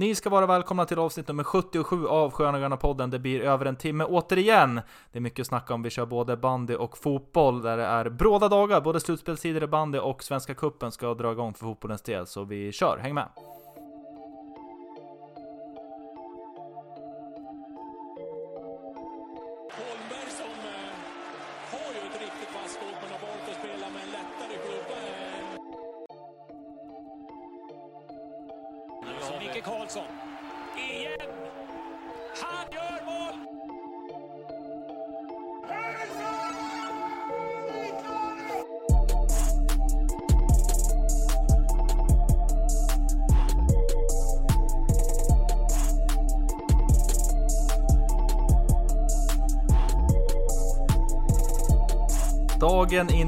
Ni ska vara välkomna till avsnitt nummer 77 av Sköna Gröna podden. Det blir över en timme återigen. Det är mycket att snacka om. Vi kör både bandy och fotboll där det är bråda dagar. Både slutspelstider i bandy och Svenska Kuppen ska dra igång för fotbollens del. Så vi kör, häng med!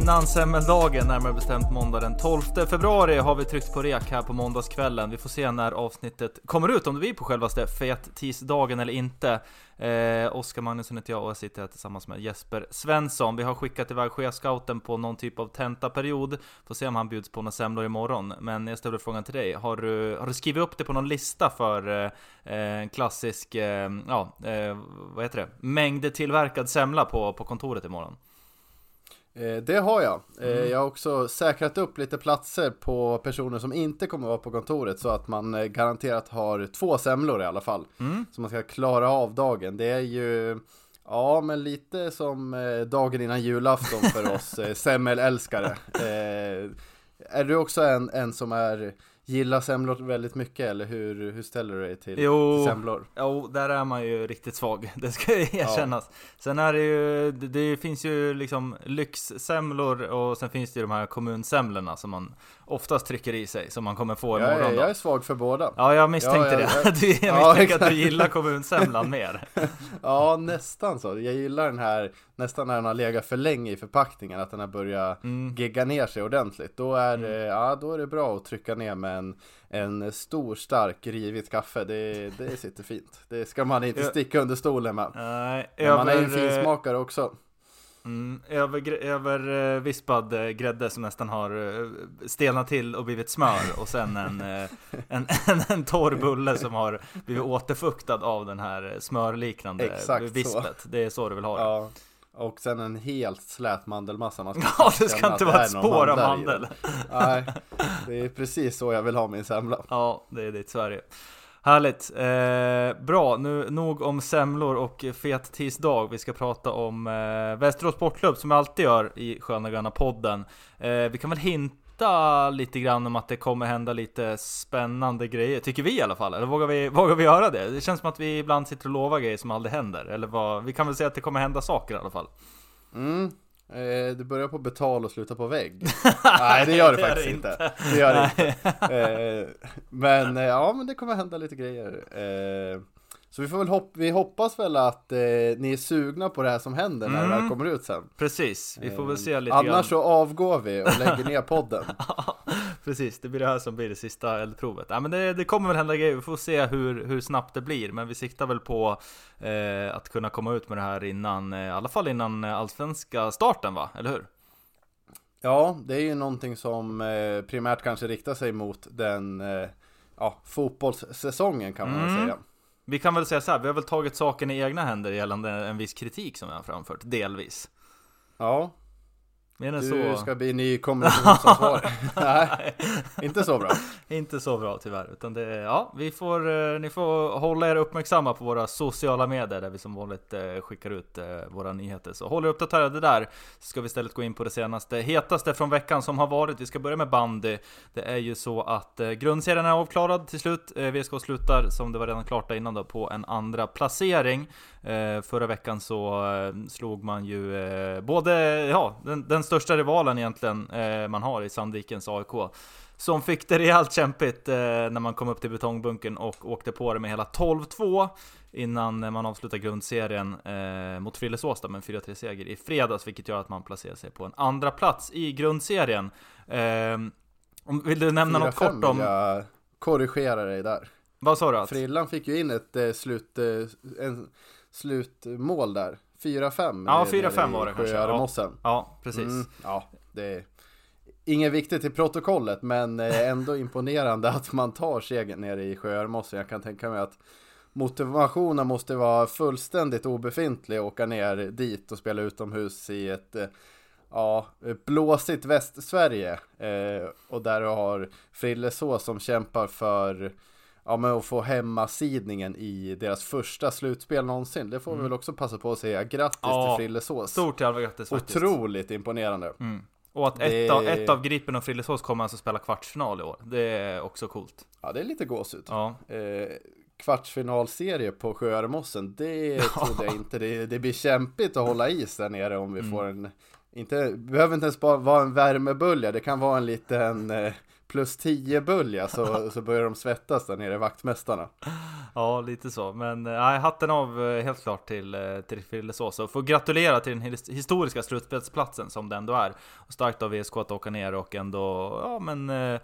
Innan semmeldagen, närmare bestämt måndag den 12 februari, har vi tryckt på rek här på måndagskvällen. Vi får se när avsnittet kommer ut, om det blir på självaste fettisdagen eller inte. Eh, Oskar Magnusson heter jag och jag sitter här tillsammans med Jesper Svensson. Vi har skickat iväg chefscouten på någon typ av tentaperiod. Får se om han bjuds på några semlor imorgon. Men jag ställer frågan till dig. Har du, har du skrivit upp det på någon lista för eh, eh en klassisk, eh, ja, eh, vad heter det? Mängd tillverkad semla på, på kontoret imorgon? Eh, Det har jag. Eh, Jag har också säkrat upp lite platser på personer som inte kommer vara på kontoret så att man eh, garanterat har två semlor i alla fall. Så man ska klara av dagen. Det är ju Ja, men lite som dagen innan julafton för oss semmelälskare. Är du också en, en som är gillar semlor väldigt mycket eller hur, hur ställer du dig till, Jo. till semlor? Jo, där är man ju riktigt svag. Det ska ju erkännas. Sen är det ju, det, det finns ju liksom lyxsemlor och sen finns det ju de här kommunsemlorna som man oftast trycker i sig, som man kommer få Jag imorgon är, jag är svag för båda. Ja, jag misstänkte Ja, ja, det. ja. Du, jag Ja, misstänker att du gillar kommunsemlan mer. Ja, nästan så. Jag gillar den här, nästan när den har legat för länge i förpackningen, att den har börjat Mm. gegga ner sig ordentligt. Då är, det, ja, då är det bra att trycka ner med en, en stor, stark, rivigt kaffe. Det, det sitter fint. Det ska man inte sticka under stolen med. Nej, Men man är ju en över, eh, finsmakare också. Mm, över, över eh, vispad grädde som nästan har eh, stelnat till och blivit smör och sen en, en, en, en torr bulle som har blivit återfuktad av den här smörliknande Exakt så. vispet. Det är så du vill ha det. Ja. Och sen en helt slät mandelmassa. Man Ja, det ska inte vara ett spår av mandel. Nej, det är precis så jag vill ha min semla. Ja, det är ditt Sverige. Härligt. Eh, bra, nu nog om semlor och fet tisdag. Vi ska prata om eh, Västerås Sportklubb som vi alltid gör i Sköna Gröna podden. Eh, vi kan väl hinta lite grann om att det kommer hända lite spännande grejer, tycker vi i alla fall. Eller vågar vi, vågar vi göra det? Det känns som att vi ibland sitter och lovar grejer som aldrig händer. Eller vad, vi kan väl säga att det kommer hända saker i alla fall. Mm. Eh, det börjar på betal och slutar på vägg. Nej, det gör det Det faktiskt det inte. inte. Det gör det inte. Eh, men eh, ja, men det kommer hända lite grejer. Eh, så vi får väl hopp vi hoppas väl att eh, ni är sugna på det här som händer när det väl kommer ut sen. Precis, vi får väl se lite Annars grann. så avgår vi och lägger ner podden. Precis. Det blir det här som blir det sista eldprovet. Ja, men det, det kommer väl hända grejer. Vi får se hur, hur snabbt det blir. Men vi siktar väl på eh, att kunna komma ut med det här innan, eh, i alla fall innan eh, allsvenska starten va? Eller hur? Ja, det är ju någonting som eh, primärt kanske riktar sig mot den eh, ja, fotbollssäsongen kan man väl Mm. säga. Vi kan väl säga så här, vi har väl tagit saken i egna händer gällande en viss kritik som vi har framfört, delvis. Ja, men du så... ska bli ny kommunikationsansvarig. Nej, inte så bra. Inte så bra tyvärr, utan det, ja, vi får, eh, ni får hålla er uppmärksamma på våra sociala medier där vi som vanligt eh, skickar ut eh, våra nyheter. Så håll er uppdaterade där, så ska vi istället gå in på det senaste, hetaste från veckan som har varit. Vi ska börja med bandy. Det är ju så att grundserien är avklarad till slut. VSK slutar, som det var redan klart där innan då, på en andra placering. Eh, förra veckan så eh, slog man ju eh, både, ja, den, den största rivalen egentligen man har i Sandvikens AIK. Som fick det rejält kämpigt eh, när man kom upp till betongbunkern och åkte på det med hela 12-2 innan man avslutar grundserien eh, mot Frillesås med en 4-3 seger i fredags, vilket gör att man placerar sig på en andra plats i grundserien. Eh, om, vill du nämna något 4-5 kort om... jag korrigera dig där. Vad sa du? Att, Frillan fick ju in ett eh, slut, en slutmål där. 4-5. Ja, nere 4-5 i var det kanske, Sjööremossen. ja, precis. Mm, ja, det inget viktigt i protokollet, men eh, ändå imponerande att man tar segern nere i Sjöarmossen. Jag kan tänka mig att motivationen måste vara fullständigt obefintlig att åka ner dit och spela utomhus i ett eh, ja, blåsigt Västsverige. Eh, och där du har Frillesås som kämpar för ja, men att få hemmasidningen i deras första slutspel någonsin. Det får mm. vi väl också passa på att säga. Grattis ja, till Frillesås. Stort jävla grattis faktiskt. Otroligt imponerande. Mm. Och att det... ett, av, ett av Gripen och Frillesås kommer alltså spela kvartsfinal i år. Det är också coolt. Ja, det är lite gåshud. Ja. Eh, kvartsfinalserie på Sjöarmossen, det trodde jag inte. Det, det blir kämpigt att hålla is där nere om vi mm. får en inte, behöver inte ens bara vara en värmebölja, det kan vara en liten eh, plus 10 bölja så, så börjar de svettas där nere, vaktmästarna. Ja, lite så. Men eh, nej, hatten av eh, helt klart till, till Frillesås. Och får gratulera till den historiska slutspelsplatsen som det ändå är. Och starkt av VSK att åka ner och ändå, ja men eh,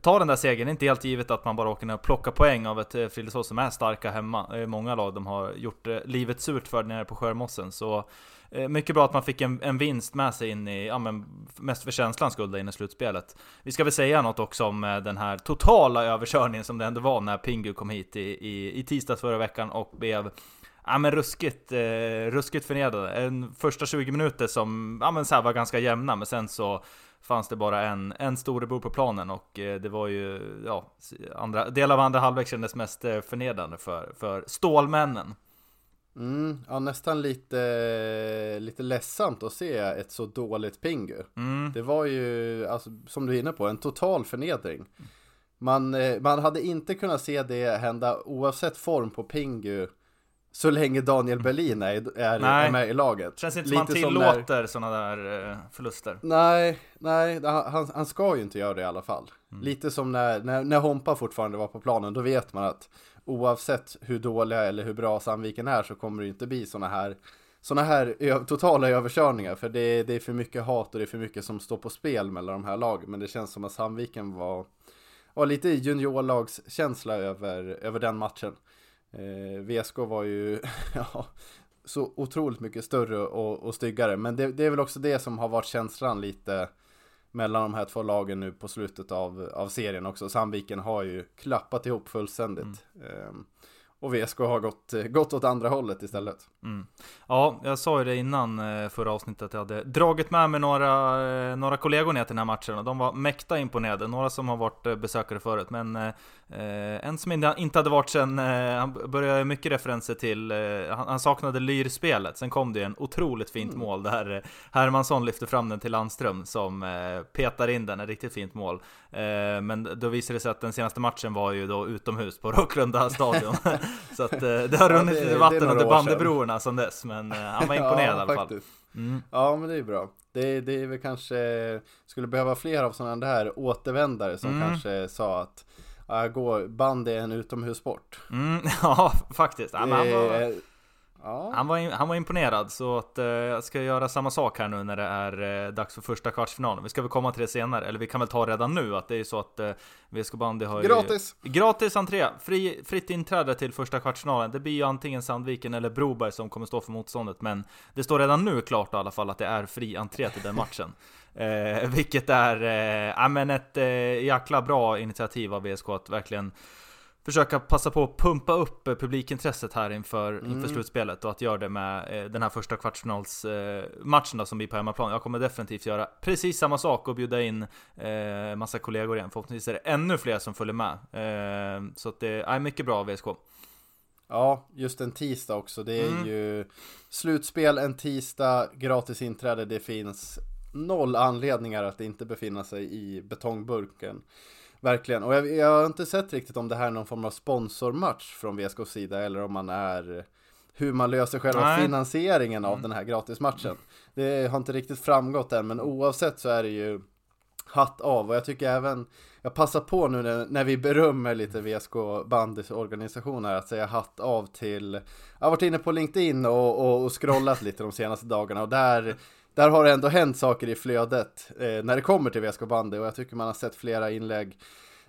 ta den där segern. Det är inte helt givet att man bara åker ner och plockar poäng av ett Frillesås som är starka hemma. Många lag de har gjort livet surt för nere på Skärmossen. Så Eh, Eh, mycket bra att man fick en, en vinst med sig in i, ja men mest för känslans skull in i slutspelet. Vi ska väl säga något också om eh, den här totala överkörningen som det ändå var när Pingu kom hit i, i, i tisdags förra veckan och blev Ja men ruskigt, eh, ruskigt förnedrade. En första 20 minuter som ja, men så var ganska jämna, men sen så fanns det bara en, en storebror på planen och eh, det var ju, ja, andra, del av andra halvlek kändes mest eh, förnedrande för, för Stålmännen. Mm, ja, nästan lite, lite ledsamt att se ett så dåligt Pingu. Mm. Det var ju, alltså, som du är inne på, en total förnedring. Man, eh, man hade inte kunnat se det hända oavsett form på Pingu så länge Daniel Berlin är, är, är med i laget. Känns inte som han tillåter sådana där eh, förluster. Nej, nej, han, han ska ju inte göra det i alla fall. Mm. Lite som när, när, när Hompa fortfarande var på planen, då vet man att oavsett hur dåliga eller hur bra Sandviken är så kommer det inte bli sådana här sådana här totala överkörningar. För det, det är för mycket hat och det är för mycket som står på spel mellan de här lagen men det känns som att Sandviken var, var lite juniorlagskänsla över, över den matchen. Eh, VSK var ju ja, så otroligt mycket större och, och styggare. Men det, det är väl också det som har varit känslan lite mellan de här två lagen nu på slutet av, av serien också. Sandviken har ju klappat ihop fullständigt. Mm. Um, och VSK har gått, gått åt andra hållet istället. Mm. Ja, jag sa ju det innan eh, förra avsnittet att jag hade dragit med mig några, eh, några kollegor ner till den här matchen och de var mäkta imponerade. Några som har varit eh, besökare förut, men eh, en som inte hade varit sen, eh, han började mycket referenser till, eh, han, han, saknade lyrspelet. Sen kom det en otroligt fint mm. mål där Hermansson lyfter fram den till Landström som petar in den, ett riktigt fint mål. men då visade det sig att den senaste matchen var ju då utomhus på Rocklunda stadion. Så att det har runnit lite vatten under bandebrorna sedan dess, men han var imponerad ja, i alla fall. Mm. Ja, men det är bra. Det, det är väl kanske, skulle behöva fler av sådana här återvändare som mm. kanske sa att ja, gå, band är en utomhussport. Mm, ja, faktiskt. Ja, det, var... Ja. Han, var, han var imponerad, så att, eh, jag ska göra samma sak här nu när det är eh, dags för första kvartsfinalen. Vi ska väl komma till det senare, eller vi kan väl ta redan nu att det är så att eh, VSK Bandy har Gratis! Ju, gratis entré! Fri, fritt inträde till första kvartsfinalen. Det blir ju antingen Sandviken eller Broberg som kommer stå för motståndet, men det står redan nu klart i alla fall att det är fri entré till den matchen. eh, vilket är, eh, men ett eh, jäkla bra initiativ av VSK att verkligen försöka passa på att pumpa upp eh, publikintresset här inför, mm. inför slutspelet och att göra det med eh, den här första kvartsfinalsmatchen eh, som blir på hemmaplan. Jag kommer definitivt göra precis samma sak och bjuda in eh, massa kollegor igen. Förhoppningsvis är det ännu fler som följer med. Eh, så att det är mycket bra VSK. Ja, just en tisdag också. Det är mm. ju slutspel en tisdag, gratis inträde. Det finns noll anledningar att inte befinna sig i betongburken. Verkligen, och jag, jag, har inte sett riktigt om det här är någon form av sponsormatch från VSKs sida eller om man är hur man löser själva Nej. finansieringen av mm. den här gratismatchen. Det har inte riktigt framgått än, men oavsett så är det ju hatt av och jag tycker även jag passar på nu när, när vi berömmer lite VSK bandys organisation här att säga hatt av till Jag har varit inne på LinkedIn och, och, och scrollat lite de senaste dagarna och där där har det ändå hänt saker i flödet eh, när det kommer till VSK bandy och jag tycker man har sett flera inlägg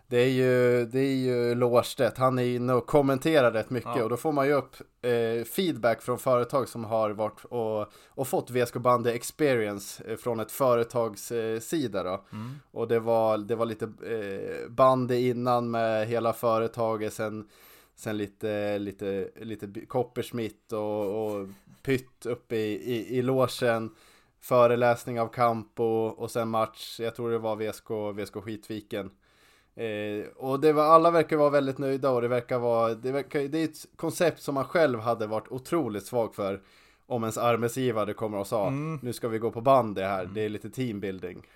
Det är ju, det är ju Lårstedt, han är inne och kommenterar rätt mycket Ja. och då får man ju upp eh, feedback från företag som har varit och, och fått VSK Bandy Experience eh, från ett företags eh, sida då. Mm. Och det var, det var lite eh, bandy innan med hela företaget, sen, sen lite, lite, lite Coppersmith och, och Pytt uppe i, i, i logen föreläsning av Campo och sen match, jag tror det var VSK, VSK Skitviken. Eh, och det var, alla verkar vara väldigt nöjda och det verkar vara, det, verkar, det är ett koncept som man själv hade varit otroligt svag för om ens arbetsgivare kommer och sa Mm. nu ska vi gå på band det här, det är lite teambuilding.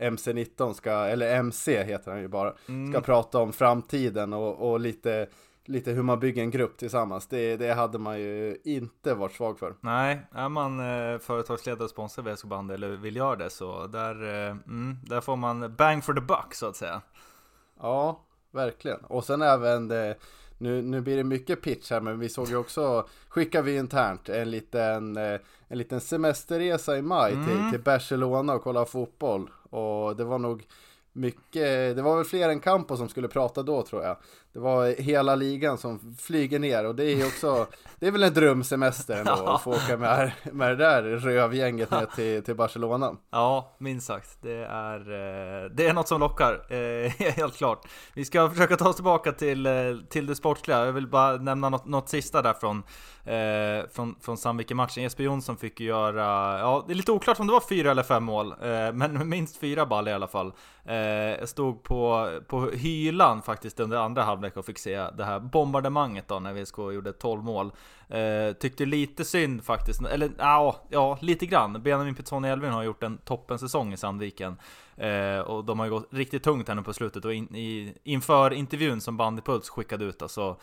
MC19 ska, eller MC heter han ju bara, ska Mm. prata om framtiden och, och lite, lite hur man bygger en grupp tillsammans. Det, det hade man ju inte varit svag för. Nej, är man eh, företagsledare och sponsrar VSK Bandy eller vill göra det så där, eh, mm, där får man bang for the buck så att säga. Ja, verkligen. Och sen även det, nu, nu blir det mycket pitch här, men vi såg ju också, skickar vi internt en liten, eh, en liten semesterresa i maj Mm. till, till Barcelona och kolla fotboll. Och det var nog mycket, det var väl fler än Campo som skulle prata då tror jag. Det var hela ligan som flyger ner och det är också, det är väl en drömsemester ändå att få åka med, med det där rövgänget ner till, till Barcelona. Ja, minst sagt. Det är, eh, det är något som lockar, eh, helt klart. Vi ska försöka ta oss tillbaka till, eh, till det sportsliga. Jag vill bara nämna något, något sista där från, från, från Sandviken-matchen. Jesper Jonsson fick ju göra, ja det är lite oklart om det var fyra eller fem mål, men minst fyra ball i alla fall. Jag stod på, på hylan faktiskt under andra halvlek och fick se det här bombardemanget då när VSK gjorde 12 mål. Eh, tyckte lite synd faktiskt, eller ja, ja lite grann. Benjamin Petroni Elvin har gjort en toppensäsong i Sandviken. Eh, och de har ju gått riktigt tungt här nu på slutet och in, i, inför intervjun som Bandypuls skickade ut alltså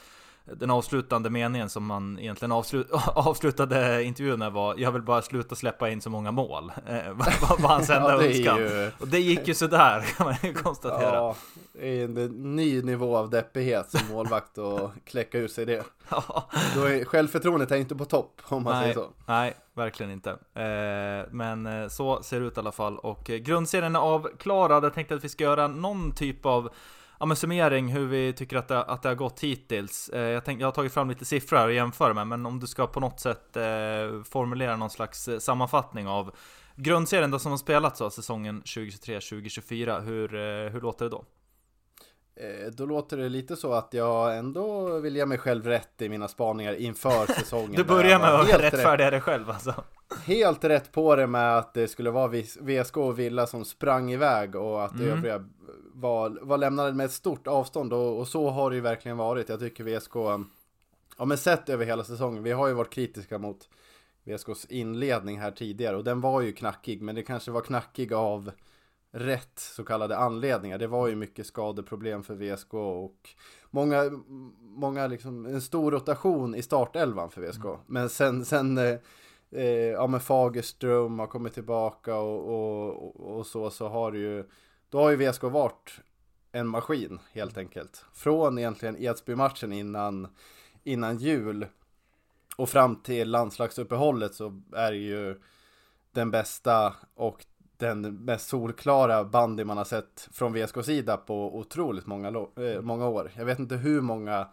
den avslutande meningen som man egentligen avslut, avslutade intervjun med var Jag vill bara sluta släppa in så många mål. Eh, var hans enda Ja, önskan. ju- Och det gick ju sådär kan man ju konstatera. Ja, det är en ny nivå av deppighet som målvakt och kläcka ur sig det. Ja. Då är självförtroendet är inte på topp om man Nej, säger så. nej, verkligen inte. Eh, men eh, så ser det ut i alla fall. Och grundserien är avklarad. Jag tänkte att vi ska göra någon typ av ja, men summering hur vi tycker att det, att det har gått hittills. Eh, jag, tänkte, jag har tagit fram lite siffror här och jämför med, men om du ska på något sätt eh, formulera någon slags eh, sammanfattning av grundserien då som har spelats av säsongen 2023-2024, hur, eh, hur låter det då? Eh, Då låter det lite så att jag ändå vill ge mig själv rätt i mina spaningar inför säsongen. Du börjar med att helt rätt, rättfärdiga dig själv alltså. helt rätt på det med att det skulle vara VSK och Villa som sprang iväg och att Mm. övriga var, var lämnade med ett stort avstånd och, och så har det ju verkligen varit. Jag tycker VSK, ja men sett över hela säsongen, vi har ju varit kritiska mot VSKs inledning här tidigare och den var ju knackig men det kanske var knackig av rätt så kallade anledningar. Det var ju mycket skadeproblem för VSK och många, många liksom, en stor rotation i startelvan för VSK. Men sen, sen eh, eh, ja men Fagerström har kommit tillbaka och, och, och, och så, så har det ju, då har ju VSK varit en maskin helt enkelt. Från egentligen Edsby-matchen innan, innan jul och fram till landslagsuppehållet så är det ju den bästa och den mest solklara bandy man har sett från VSK sida på otroligt många, äh, många år. Jag vet inte hur många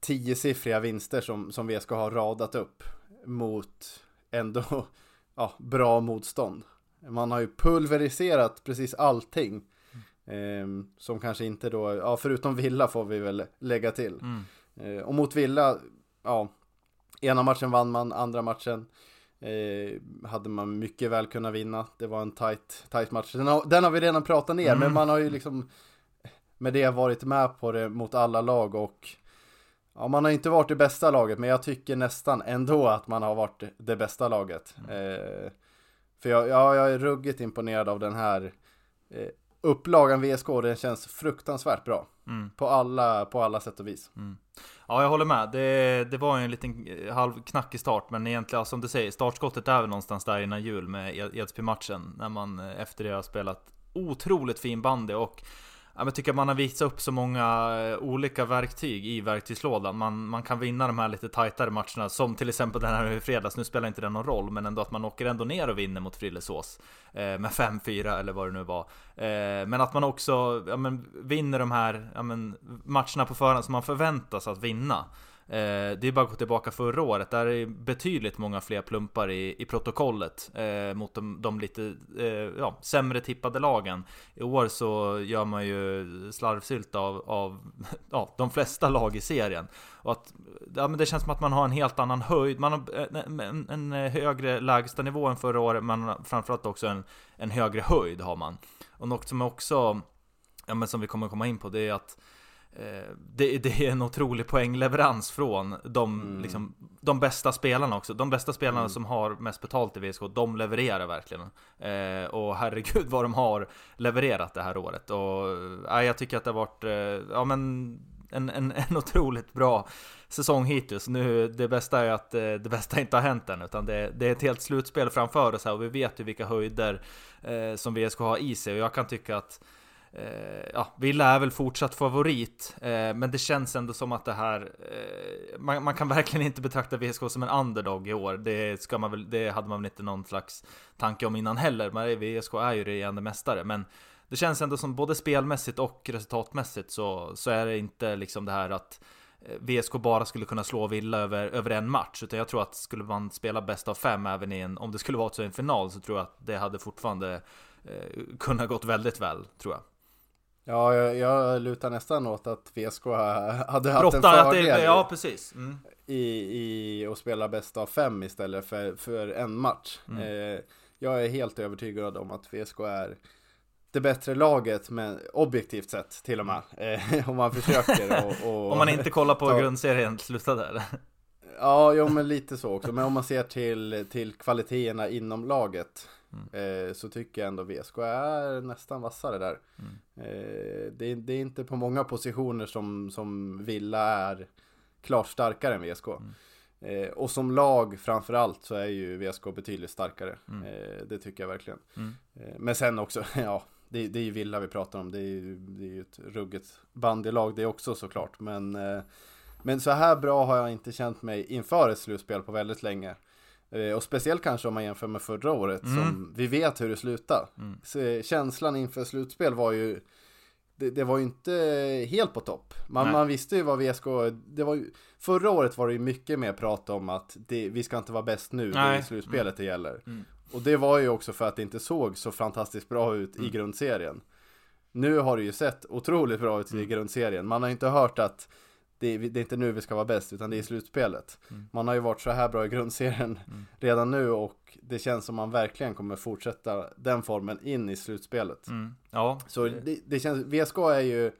tiosiffriga vinster som, som VSK har radat upp mot ändå ja, bra motstånd. Man har ju pulveriserat precis allting. ehm, som kanske inte då, ja förutom Villa får vi väl lägga till. Mm. Eh, och mot Villa, ja, ena matchen vann man, andra matchen eh, hade man mycket väl kunnat vinna. Det var en tight, tight match. Den har, den har vi redan pratat ner, Mm. men man har ju liksom med det varit med på det mot alla lag och ja, man har inte varit det bästa laget, men jag tycker nästan ändå att man har varit det bästa laget. Eh, för jag, ja, jag är ruggigt imponerad av den här eh, upplagan VSK, den känns fruktansvärt bra. Mm. På alla, på alla sätt och vis. Ja, jag håller med. Det, det var ju en liten eh, halvknackig start, men egentligen som du säger, startskottet är väl någonstans där innan jul med Ed- Edsby-matchen. När man eh, efter det har spelat otroligt fin bandy och jag tycker tycker man har visat upp så många eh, olika verktyg i verktygslådan. Man, man kan vinna de här lite tajtare matcherna, som till exempel den här i fredags. Nu spelar inte det någon roll, men ändå att man åker ändå ner och vinner mot Frillesås eh, med 5-4 eller vad det nu var. Eh, men att man också ja, men, vinner de här ja, men, matcherna på förhand som man förväntas att vinna. Eh, det är bara att gå tillbaka förra året, där är betydligt många fler plumpar i, i protokollet eh, mot de, de lite eh, ja, sämre tippade lagen. I år så gör man ju slarvsylt av, av ja, de flesta lag i serien. Och att, ja, men det känns som att man har en helt annan höjd, man har eh, en, en, en eh, högre lägsta nivå än förra året, men framförallt också en, en högre höjd har man. Och något som också, ja, men som vi kommer komma in på, det är att det, det, är en otrolig poängleverans från de, mm. liksom, de bästa spelarna också. De bästa spelarna mm. som har mest betalt i VSK, de levererar verkligen. Eh, och herregud vad de har levererat det här året. Och eh, jag tycker att det har varit, eh, ja men en, en, en otroligt bra säsong hittills. Nu, det bästa är att eh, det bästa inte har hänt än, utan det, det är ett helt slutspel framför oss här och vi vet ju vilka höjder eh, som VSK har i sig. Och jag kan tycka att Eh, Eh, ja, Villa är väl fortsatt favorit, eh, men det känns ändå som att det här... Eh, man, man, kan verkligen inte betrakta VSK som en underdog i år. Det, ska man väl, det hade man väl inte någon slags tanke om innan heller. Men VSK är ju regerande mästare. Men det känns ändå som både spelmässigt och resultatmässigt så, så är det inte liksom det här att eh, VSK bara skulle kunna slå Villa över, över en match. Utan jag tror att skulle man spela bäst av fem även i en, om det skulle vara så i en final, så tror jag att det hade fortfarande eh, kunnat gått väldigt väl, tror jag. Ja, jag, jag lutar nästan åt att VSK hade haft en fördel det, ja, precis. Mm. I, i att spela bäst av fem istället för, för en match. Mm. Eh, jag är helt övertygad om att VSK är det bättre laget, men objektivt sett till och med. Eh, om man försöker och, och Om man inte kollar på ta... grundserien slutade eller? Ja, jo men lite så också. Men om man ser till, till kvaliteterna inom laget Mm. Eh, så tycker jag ändå VSK är nästan vassare där. Mm. Eh, det, det, är inte på många positioner som, som Villa är klart starkare än VSK. Mm. Eh, och som lag framförallt så är ju VSK betydligt starkare. Mm. Eh, det tycker jag verkligen. Mm. Eh, men sen också, ja, det, det, är ju Villa vi pratar om. Det är ju, det är ju ett ruggigt bandylag det också såklart. Men, eh, men så här bra har jag inte känt mig inför ett slutspel på väldigt länge. Eh, och speciellt kanske om man jämför med förra året mm. som vi vet hur det slutade. Mm. Så eh, känslan inför slutspel var ju det, det, var ju inte helt på topp. Man, man visste ju vad VSK, det var ju, förra året var det ju mycket mer prat om att det, vi ska inte vara bäst nu, Nej. det är slutspelet mm. det gäller. Mm. Och det var ju också för att det inte såg så fantastiskt bra ut i mm. grundserien. Nu har det ju sett otroligt bra ut i mm. grundserien. Man har inte hört att det är, det är, inte nu vi ska vara bäst, utan det är i slutspelet. Mm. Man har ju varit så här bra i grundserien mm. redan nu och det känns som man verkligen kommer fortsätta den formen in i slutspelet. Mm. Ja. Så det, det känns, VSK är ju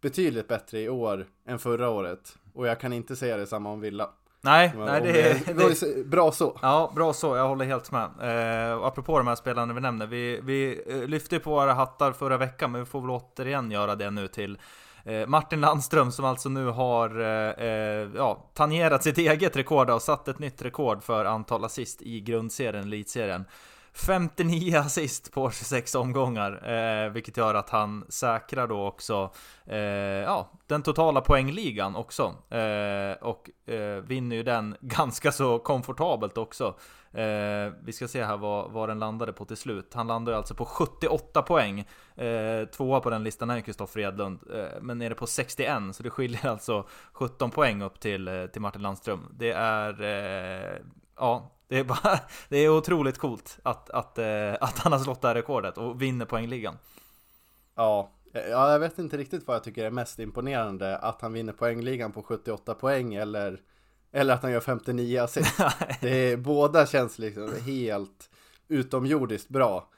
betydligt bättre i år än förra året. Och jag kan inte säga det samma om Villa. Nej, nej det, det, det, bra så. Ja, bra så. Jag håller helt med. Eh, apropå de här spelarna vi nämner. Vi, vi eh, lyfte på våra hattar förra veckan, men vi får väl återigen göra det nu till Eh, Martin Landström som alltså nu har eh, eh ja, tangerat sitt eget rekord och satt ett nytt rekord för antal assist i grundserien, elitserien. 59 assist på 26 omgångar, eh, vilket gör att han säkrar då också eh, ja, den totala poängligan också. Eh, och eh, vinner ju den ganska så komfortabelt också. Eh, vi ska se här vad, vad den landade på till slut. Han landade alltså på 78 poäng. Eh, tvåa på den listan är Kristoffer Edlund, eh, men nere på 61. Så det skiljer alltså 17 poäng upp till, eh, till Martin Landström. Det är, eh, ja, det är, bara, det är otroligt coolt att, att, eh, att han har slått det här rekordet och vinner poängligan. Ja, Ja, jag vet inte riktigt vad jag tycker är mest imponerande. Att han vinner poängligan på 78 poäng eller eller att han gör 59 assist. det är, båda känns liksom helt utomjordiskt bra.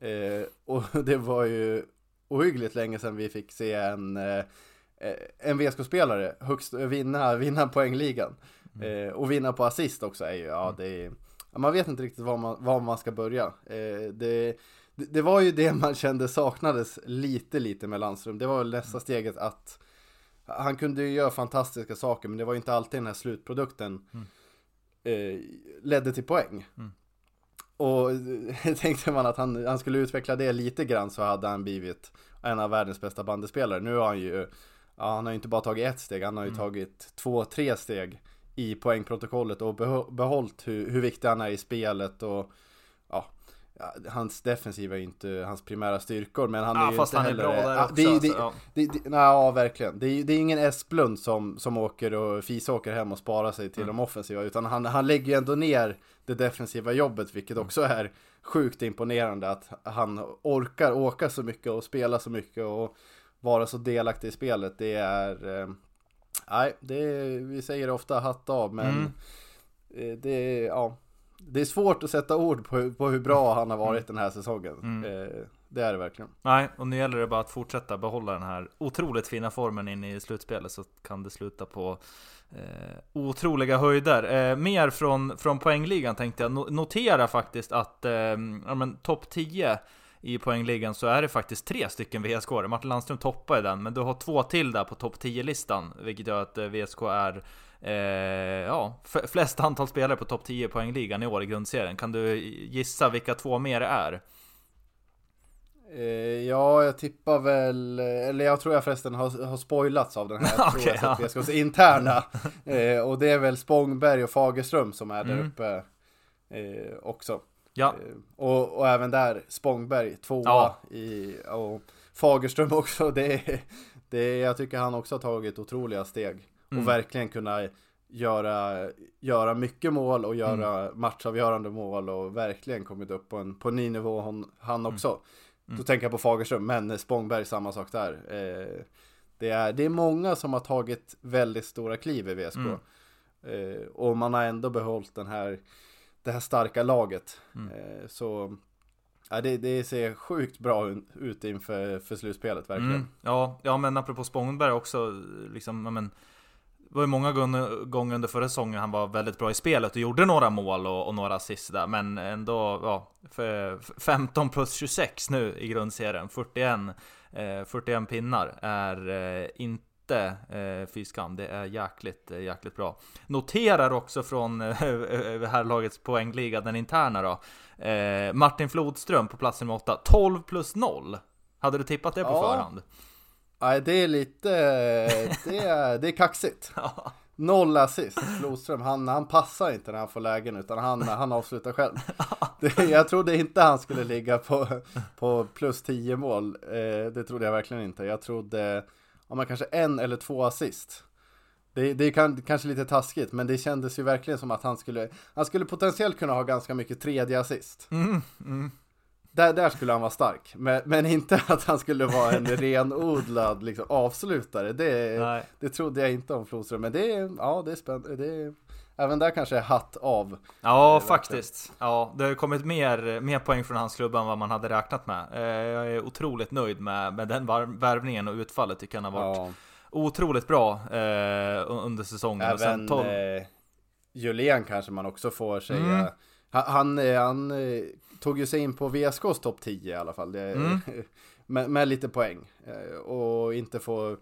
Mm. Eh, och det var ju ohyggligt länge sedan vi fick se en, eh, en VSK-spelare högst, vinna, vinna poängligan. Mm. Eh, och vinna på assist också är ju, ja mm. det är, man vet inte riktigt var man, var man ska börja. Eh, det, det var ju det man kände saknades lite, lite med Landström. Det var väl nästa mm. steget att han kunde ju göra fantastiska saker men det var ju inte alltid den här slutprodukten mm. eh, ledde till poäng. Mm. och tänkte man att han, han skulle utveckla det lite grann så hade han blivit en av världens bästa bandespelare. Nu har han ju, ja, han har ju inte bara tagit ett steg, han har ju mm. tagit två, tre steg i poängprotokollet och behållit hur, hur viktig han är i spelet och ja, hans defensiva är ju inte hans primära styrkor men han är ju fast inte han heller... är bra där också, det, alltså, ja. det, det, nej, ja, verkligen. Det är, det är ingen Esplund som, som åker och fisåker hem och sparar sig till mm. de offensiva utan han, han lägger ju ändå ner det defensiva jobbet vilket också är sjukt imponerande att han orkar åka så mycket och spela så mycket och vara så delaktig i spelet. Det är... Nej, det är, vi säger ofta hatt av men mm. Eh, det är, ja det är svårt att sätta ord på, på hur bra han har varit den här säsongen. Mm. Eh, det är det verkligen. Nej, och nu gäller det bara att fortsätta behålla den här otroligt fina formen in i slutspelet så kan det sluta på eh, otroliga höjder. Eh, mer från, från poängligan tänkte jag notera faktiskt att eh, ja, topp 10 i poängligan så är det faktiskt tre stycken VSK. Martin Landström toppar i den, men du har två till där på topp 10-listan, vilket gör att eh, VSK är eh, ja, flest antal spelare på topp 10 poängligan i år i grundserien. Kan du gissa vilka två mer det är? Eh, ja, jag tippar väl, eller jag tror jag förresten har, har spoilats av den här. okay, tror jag ja. VSKs interna. Eh, och det är väl Spångberg och Fagerström som är där mm. uppe eh, också. Ja. Eh, och, och, även där Spångberg tvåa ja. i, och Fagerström också. Det, det, jag tycker han också har tagit otroliga steg. Mm. Och verkligen kunna göra, göra mycket mål och göra mm. matchavgörande mål och verkligen kommit upp på en, på en ny nivå han, han mm. också. Mm. Då tänker jag på Fagerström, men Spångberg samma sak där. Eh, det, är, det är många som har tagit väldigt stora kliv i VSK. Mm. Eh, och man har ändå behållit den här det här starka laget. Mm. Eh, så ja, det, det ser sjukt bra ut inför för slutspelet verkligen. Mm. Ja, ja, men apropå Spångberg också, liksom, men, det var ju många gånger under förra säsongen han var väldigt bra i spelet och gjorde några mål och, och några assist där, men ändå, ja, 15 plus 26 nu i grundserien, 41, eh, 41 pinnar är eh, inte inte eh, fy skam. Det är jäkligt, eh, jäkligt bra. Noterar också från eh, herrlagets poängliga, den interna då. Eh, Martin Flodström på plats nummer 8, 12 plus 0. Hade du tippat det på ja. förhand? Nej, det är lite, det är, det är kaxigt. Noll assist, Flodström, han, han passar inte när han får lägen utan han, han avslutar själv. Det, jag trodde inte han skulle ligga på, på plus 10 mål, eh, det trodde jag verkligen inte. Jag trodde ja, men kanske en eller två assist. Det, det är kan, kanske lite taskigt, men det kändes ju verkligen som att han skulle, han skulle potentiellt kunna ha ganska mycket tredje assist. Mm, mm. Där, där skulle han vara stark, men, men inte att han skulle vara en renodlad liksom, avslutare. Det, det trodde jag inte om Flodström, men det är, ja, det är spännande. Det Även där kanske hatt av. Ja, faktiskt. Ja, det har kommit mer, mer poäng från hans klubba än vad man hade räknat med. Eh, jag är otroligt nöjd med, med den värvningen och utfallet. Tycker han har varit ja. otroligt bra eh, under säsongen. Även och eh, Julien kanske man också får säga. Mm. Han, han, eh, han, eh, tog ju sig in på VSKs topp 10 i alla fall. Det, mm. med, med, lite poäng. Och inte få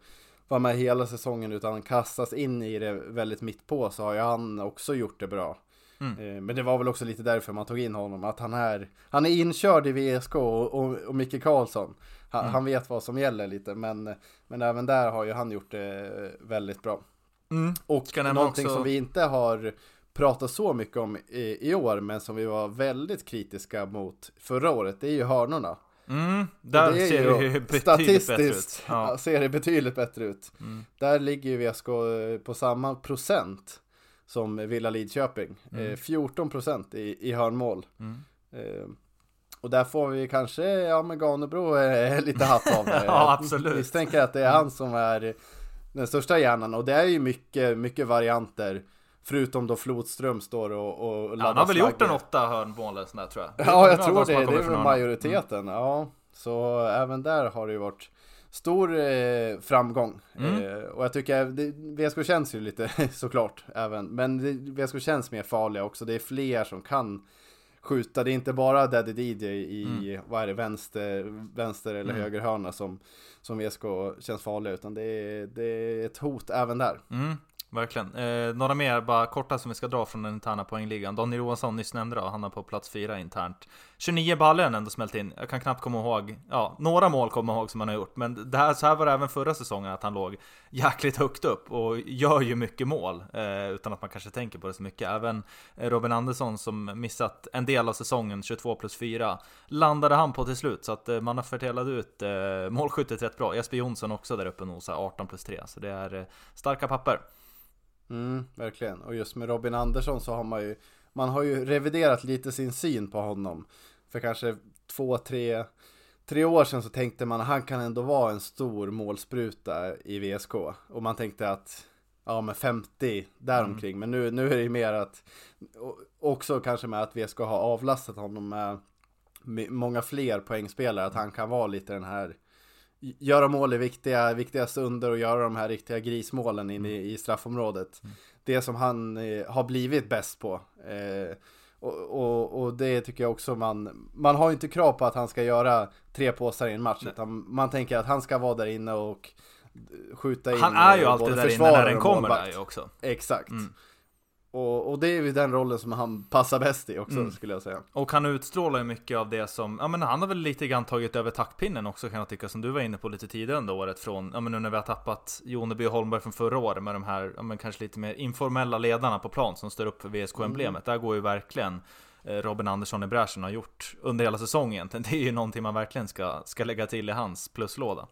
vara med hela säsongen utan kastas in i det väldigt mitt på så har ju han också gjort det bra. Mm. Eh, men det var väl också lite därför man tog in honom, att han är, han är inkörd i VSK och, och, och Micke Karlsson. Han, mm. han, vet vad som gäller lite, men, men även där har ju han gjort det väldigt bra. Mm. Och någonting också... som vi inte har pratat så mycket om i, i, år, men som vi var väldigt kritiska mot förra året, det är ju hörnorna. Mm, där det ser det ju betydligt bättre ut. Ja. ser det betydligt bättre ut. Mm. Där ligger ju VSK på samma procent som Villa Lidköping. Mm. Eh, 14 procent i, i hörnmål. Mm. Eh, och där får vi kanske, ja men Ganebro är lite hatt av det. ja absolut. Misstänker att det är han som är den största hjärnan och det är ju mycket, mycket varianter. Förutom då Flodström står och, och laddar ja, Han har väl gjort en åtta hörnmål eller sådär tror jag. Ja, jag tror det. Det är väl majoriteten. Mm. Ja, så även där har det ju varit stor eh, framgång. Mm. Eh, och jag tycker det, VSK känns ju lite såklart även. Men det, VSK känns mer farliga också. Det är fler som kan skjuta. Det är inte bara Daddy DJ i, mm. vad är det, vänster, vänster eller mm. höger hörna som, som VSK känns farliga. Utan det är, det är ett hot även där. Mm verkligen. Eh, några mer bara korta som vi ska dra från den interna poängligan. Daniel Johansson nyss nämnde då, han är på plats fyra internt. 29 baller ändå smält in. Jag kan knappt komma ihåg, ja, några mål kommer jag ihåg som han har gjort. Men det här, så här var det även förra säsongen, att han låg jäkligt högt upp och gör ju mycket mål. Eh, utan att man kanske tänker på det så mycket. Även Robin Andersson som missat en del av säsongen, 22 plus 4, landade han på till slut. Så att eh, man har fördelat ut eh, målskyttet rätt bra. Jesper Jonsson också där uppe nosar 18 plus 3. Så det är eh, starka papper. Mm, verkligen. Och just med Robin Andersson så har man ju Man har ju reviderat lite sin syn på honom För kanske två, tre Tre år sedan så tänkte man att han kan ändå vara en stor målspruta i VSK Och man tänkte att Ja med 50 däromkring mm. Men nu, nu är det ju mer att Också kanske med att VSK har avlastat honom med Många fler poängspelare Att han kan vara lite den här göra mål i viktiga, viktiga stunder och göra de här riktiga grismålen in i, i straffområdet. Mm. Det som han eh, har blivit bäst på. Eh, och, och, och, det tycker jag också man, man har ju inte krav på att han ska göra tre påsar i en match. Utan man tänker att han ska vara där inne och skjuta in. Han är ju alltid där inne när den kommer där ju också. Exakt. Mm. Och, och, det är ju den rollen som han passar bäst i också mm. skulle jag säga. Och han utstrålar ju mycket av det som, ja men han har väl lite grann tagit över taktpinnen också kan jag tycka, som du var inne på lite tidigare under året från, ja men nu när vi har tappat Joneby och Holmberg från förra året med de här, ja men kanske lite mer informella ledarna på plan som står upp för VSK-emblemet. Mm. Där går ju verkligen eh, Robin Andersson i bräschen har gjort under hela säsongen. Det är ju någonting man verkligen ska, ska lägga till i hans pluslåda.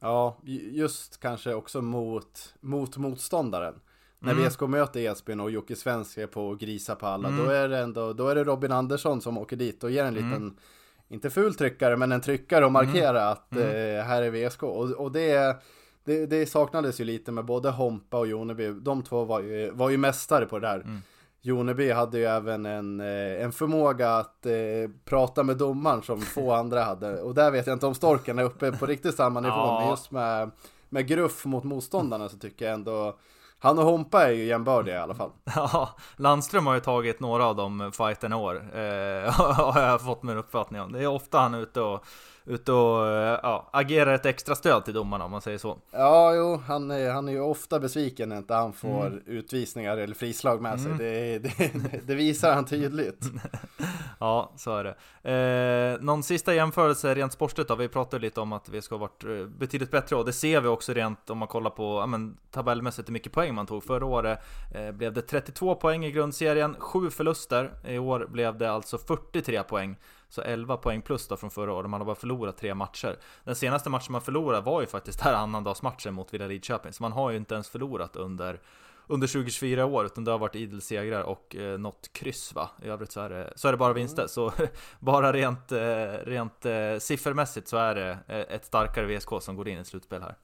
Ja, just kanske också mot, mot motståndaren. När mm. VSK möter Edsbyn och Jocke Svensk är på att grisa på alla, mm. då är det ändå, då är det Robin Andersson som åker dit och ger en liten, mm. inte ful tryckare, men en tryckare och markera mm. att mm. eh, här är VSK. Och, och det, det, det, saknades ju lite med både Hompa och Joneby, de två var ju, var ju mästare på det där. Mm. Joneby hade ju även en, eh, en förmåga att eh, prata med domaren som få andra hade. Och där vet jag inte om Storken är uppe på riktigt samma nivå, ja. men just med, med gruff mot motståndarna så tycker jag ändå han och Hompa är ju jämbördiga i alla fall. Ja, Landström har ju tagit några av de fighterna i år. Eh, har jag fått min uppfattning om. Det är ofta han är ute och ute och eh, ja, agerar ett extra stöd till domarna om man säger så. Ja, jo, han är, han är ju ofta besviken när inte han får mm. utvisningar eller frislag med sig. Mm. Det, det, det, visar han tydligt. ja, så är det. Eh, någon sista jämförelse rent sportsligt då? Vi pratade lite om att vi ska ha varit eh, betydligt bättre och det ser vi också rent om man kollar på ja, men, tabellmässigt hur mycket poäng man tog. Förra året eh, blev det 32 poäng i grundserien, 7 förluster. I år blev det alltså 43 poäng. Så 11 poäng plus då från förra året, man har bara förlorat tre matcher. Den senaste matchen man förlorade var ju faktiskt här annandagsmatchen mot Villa Lidköping, så man har ju inte ens förlorat under under 2024 år, utan det har varit idel segrar och eh, något kryss va? I övrigt så är det, så är det bara vinster, så bara rent, eh, rent eh, siffermässigt så är det eh, ett starkare VSK som går in i slutspel här.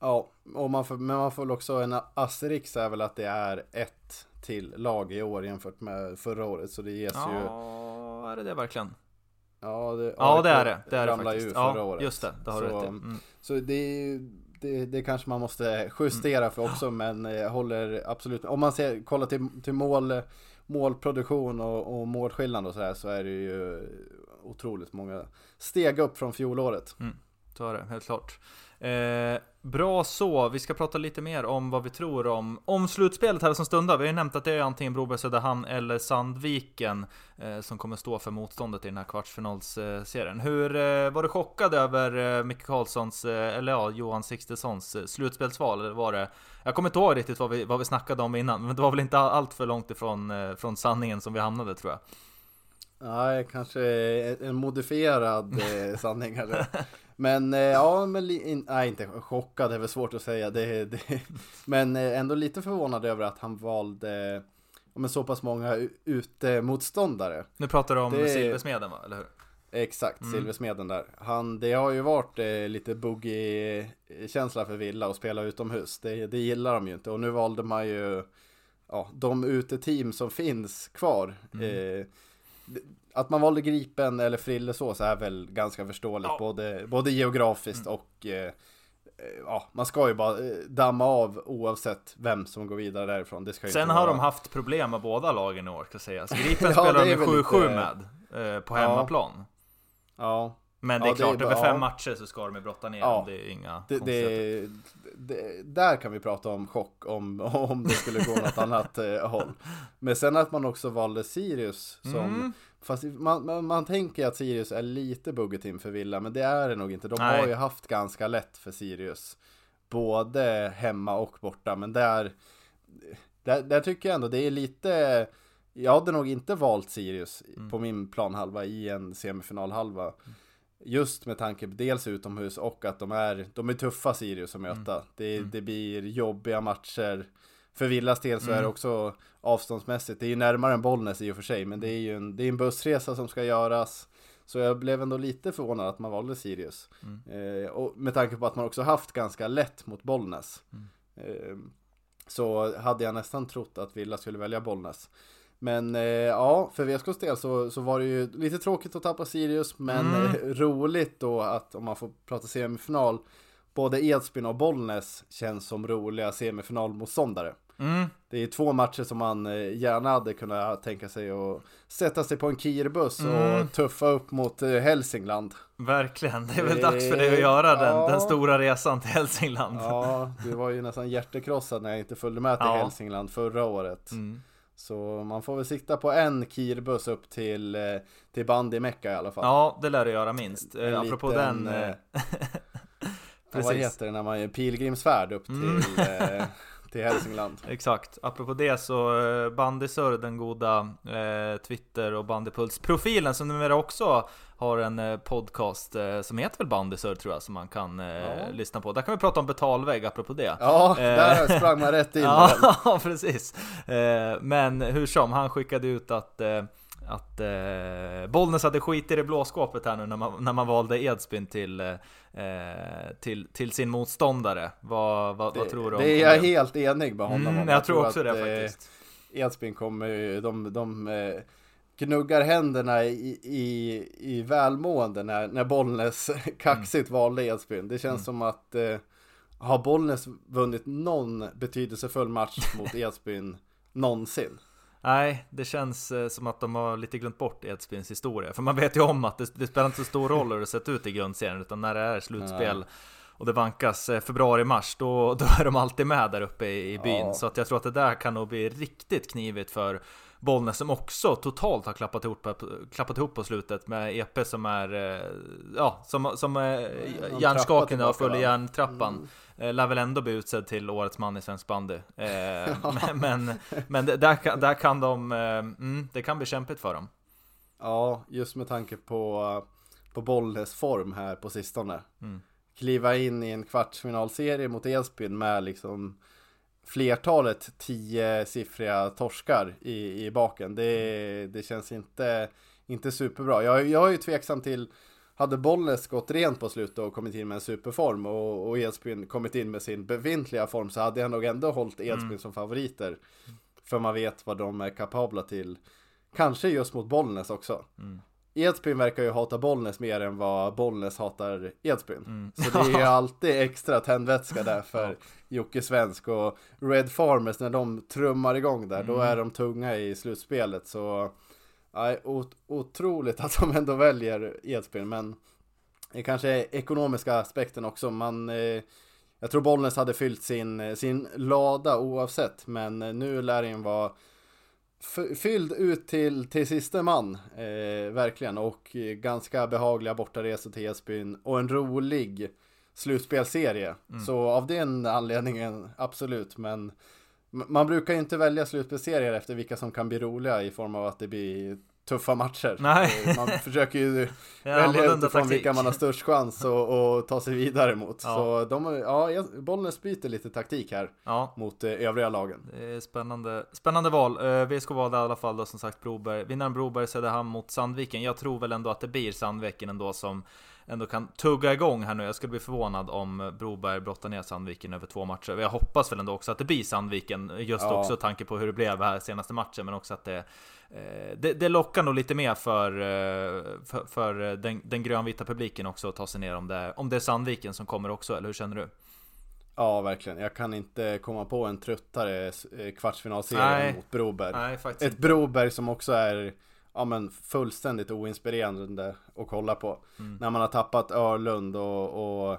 Ja, och man får, men man får väl också en asterisk är väl att det är ett till lag i år jämfört med förra året, så det ges ja. ju är det det verkligen? Ja, det, ja, det är det. Det är det faktiskt. Ju förra ja, året. just det. Det har så, du rätt i. Mm. Så det, det, det kanske man måste justera mm. för också, men jag håller absolut Om man ser, kollar till, till mål, målproduktion och, och målskillnad och sådär så är det ju otroligt många steg upp från fjolåret. Mm. Så är det, helt klart. Eh, bra så, vi ska prata lite mer om vad vi tror om, om slutspelet här som stundar. Vi har ju nämnt att det är antingen Broberg Söderhamn eller Sandviken eh, som kommer stå för motståndet i den här kvartsfinalsserien. Hur eh, var du chockad över eh, Micke Karlssons, eh, eller ja, Johan Sixtessons eh, slutspelsval? Eller var det, jag kommer inte ihåg riktigt vad vi, vad vi snackade om innan, men det var väl inte allt för långt ifrån eh, från sanningen som vi hamnade tror jag. Nej, kanske en modifierad eh, sanning eller Men eh, ja, men in, nej, inte chockad är väl svårt att säga. Det, det, men eh, ändå lite förvånad över att han valde men så pass många utemotståndare. Nu pratar du om det, Silversmeden va, eller hur? Exakt, mm. Silversmeden där. Han, det har ju varit eh, lite boogie-känsla för Villa att spela utomhus. Det, det gillar de ju inte. Och nu valde man ju ja, de uteteam som finns kvar. Mm. Eh, att man valde Gripen eller Frillesås är väl ganska förståeligt, ja. både, både geografiskt mm. och eh, Ja, man ska ju bara eh, damma av oavsett vem som går vidare därifrån. Det ska Sen har vara... de haft problem med båda lagen i år, ska sägas. Gripen ja, spelar de 7-7 lite... med, eh, på hemmaplan. Ja. Men det är Ja, det är klart, över fem matcher så ska de ju brotta ner Ja. dem. Det är inga Det, det, det, där kan vi prata om chock om, om det skulle gå något annat eh, håll. Men sen att man också valde Sirius som Mm. Fast man, man, man tänker att Sirius är lite buggetim för Villa Men det är det nog inte De Nej. har ju haft ganska lätt för Sirius Både hemma och borta Men där Där, där tycker jag ändå det är lite Jag hade nog inte valt Sirius Mm. på min planhalva i en semifinalhalva Just med tanke på dels utomhus och att de är, de är tuffa Sirius att möta. Mm. Det, det blir jobbiga matcher. För Villas del så är Mm. det också avståndsmässigt, det är ju närmare än Bollnäs i och för sig, men det är ju en, det är en bussresa som ska göras. Så jag blev ändå lite förvånad att man valde Sirius. Mm. Eh, och med tanke på att man också haft ganska lätt mot Bollnäs. Mm. Eh, så hade jag nästan trott att Villa skulle välja Bollnäs. Men eh, ja, för VSKs del så, så var det ju lite tråkigt att tappa Sirius, men Mm. roligt då att om man får prata semifinal, både Edsbyn och Bollnäs känns som roliga semifinalmotståndare. Mm. Det är två matcher som man eh, gärna hade kunnat tänka sig att sätta sig på en kirbuss Mm. och tuffa upp mot eh, Hälsingland. Verkligen, det är väl Eh, dags för dig att göra den, ja. den stora resan till Hälsingland. Ja, du var ju nästan hjärtekrossad när jag inte följde med till Ja. Hälsingland förra året. Mm. Så man får väl sikta på en kirbuss upp till, eh, till Bandymecka i alla fall. Ja, det lär du göra minst. En apropå liten, den... Ja, vad Precis. heter det när man gör pilgrimsfärd upp till, Mm. eh, till Hälsingland? Exakt, apropå det så eh, Bandysur, den goda eh, Twitter och Bandypuls-profilen som numera också har en eh, podcast eh, som heter väl Bandysur tror jag som man kan eh, Ja. lyssna på. Där kan vi prata om betalvägg apropå det. Ja, Eh. där sprang man rätt in. Ja, precis. Eh, men hur som, han skickade ut att eh, att eh, Bollnäs hade skit i det blåskåpet här nu när man, när man valde Edsbyn till, eh, till, till sin motståndare. Vad, vad, vad tror du om Det är jag helt enig med honom Mm, om. jag tror också att, det eh, faktiskt. Edsbyn kommer de, de eh, gnuggar händerna i, i, i välmående när, när Bollnäs kaxigt valde Edsbyn. Det känns Mm. som att eh, har Bollnäs vunnit någon betydelsefull match mot Edsbyn någonsin? Nej, det känns eh, som att de har lite glömt bort Edsbyns historia. För man vet ju om att det, det spelar inte så stor roll hur det sett ut i grundserien, utan när det är slutspel och det vankas eh, februari-mars, då, då är de alltid med där uppe i, i byn. Ja. Så att jag tror att det där kan nog bli riktigt knivigt för Bollnäs som också totalt har klappat ihop, på- klappat ihop på slutet med EP som är, eh, ja, som, som är trappa hjärnskakande och följer va? järntrappan. Eh, Lär väl ändå bli utsedd till årets man i svensk bandy. Eh, men men, men där, kan- där kan de, eh, mm, det kan bli kämpigt för dem. Ja, just med tanke på, på Bollnäs form här på sistone. Mm. Kliva in i en kvartsfinalserie mot Edsbyn med liksom flertalet tio-siffriga torskar i, i baken. Det, det känns inte, inte superbra. Jag, jag är ju tveksam till hade Bollnäs gått rent på slutet och kommit in med en superform och, och Edsbyn kommit in med sin befintliga form så hade jag nog ändå hållit Edsbyn som favoriter. För man vet vad de är kapabla till. Kanske just mot Bollnäs också. Mm. Edsbyn verkar ju hata Bollnäs mer än vad Bollnäs hatar Edsbyn. Mm. Så det är ju alltid extra tändvätska där för Jocke Svensk och Red Farmers när de trummar igång där. Då Mm. är de tunga i slutspelet. Så nej, ot- otroligt att de ändå väljer Edsbyn. Men det kanske är ekonomiska aspekten också. Man, eh, jag tror Bollnäs hade fyllt sin, sin lada oavsett. Men eh, nu lär den vara fylld ut till, till sista man. Eh, verkligen. Och eh, ganska behagliga bortaresor till Edsbyn. Och en rolig slutspelserie. Så av den anledningen absolut. Men man brukar ju inte välja slutspelsserier efter vilka som kan bli roliga i form av att det blir tuffa matcher. Nej. Man försöker ju är välja utifrån vilka man har störst chans att ta sig vidare mot. Ja. Så de, ja, Bollnäs byter lite taktik här Ja, mot eh, övriga lagen. det är spännande, spännande val. Eh, VSK valde i alla fall då som sagt Broberg. Vinnaren Broberg, Söderhamn mot Sandviken. Jag tror väl ändå att det blir Sandviken ändå som ändå kan tugga igång här nu. Jag skulle bli förvånad om Broberg brottar ner Sandviken över två matcher. Jag hoppas väl ändå också att det blir Sandviken. Just Ja. också tanke på hur det blev här senaste matchen. Men också att det, eh, det, det lockar nog lite mer för, eh, för, för den, den grönvita publiken också att ta sig ner om det, om det är Sandviken som kommer också. Eller hur känner du? Ja, verkligen. Jag kan inte komma på en tröttare eh, kvartsfinalserie mot Broberg. Nej, faktiskt Ett Broberg som också är ja, men fullständigt oinspirerande att kolla på. Mm. När man har tappat Örlund och, och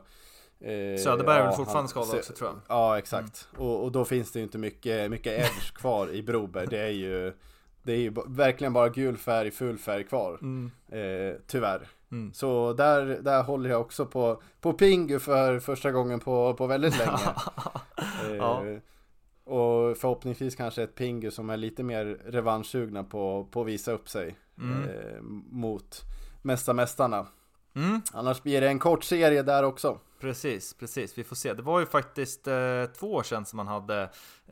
eh, Söderberg är väl ja, fortfarande han- skadad också tror jag. Ja exakt. Och, och då finns det ju inte mycket, mycket edge kvar i Broberg. Det är ju, det är ju verkligen bara gul färg, full färg kvar. Eh, tyvärr. Mm. Så där, där håller jag också på, på Pingu för första gången på, på väldigt länge. eh, Ja. Och förhoppningsvis kanske ett Pingu som är lite mer revanschsugna på, på att visa upp sig eh, mot Mästarmästarna. Mm. Annars blir det en kort serie där också. Precis, precis. Vi får se. Det var ju faktiskt eh, två år sedan som man hade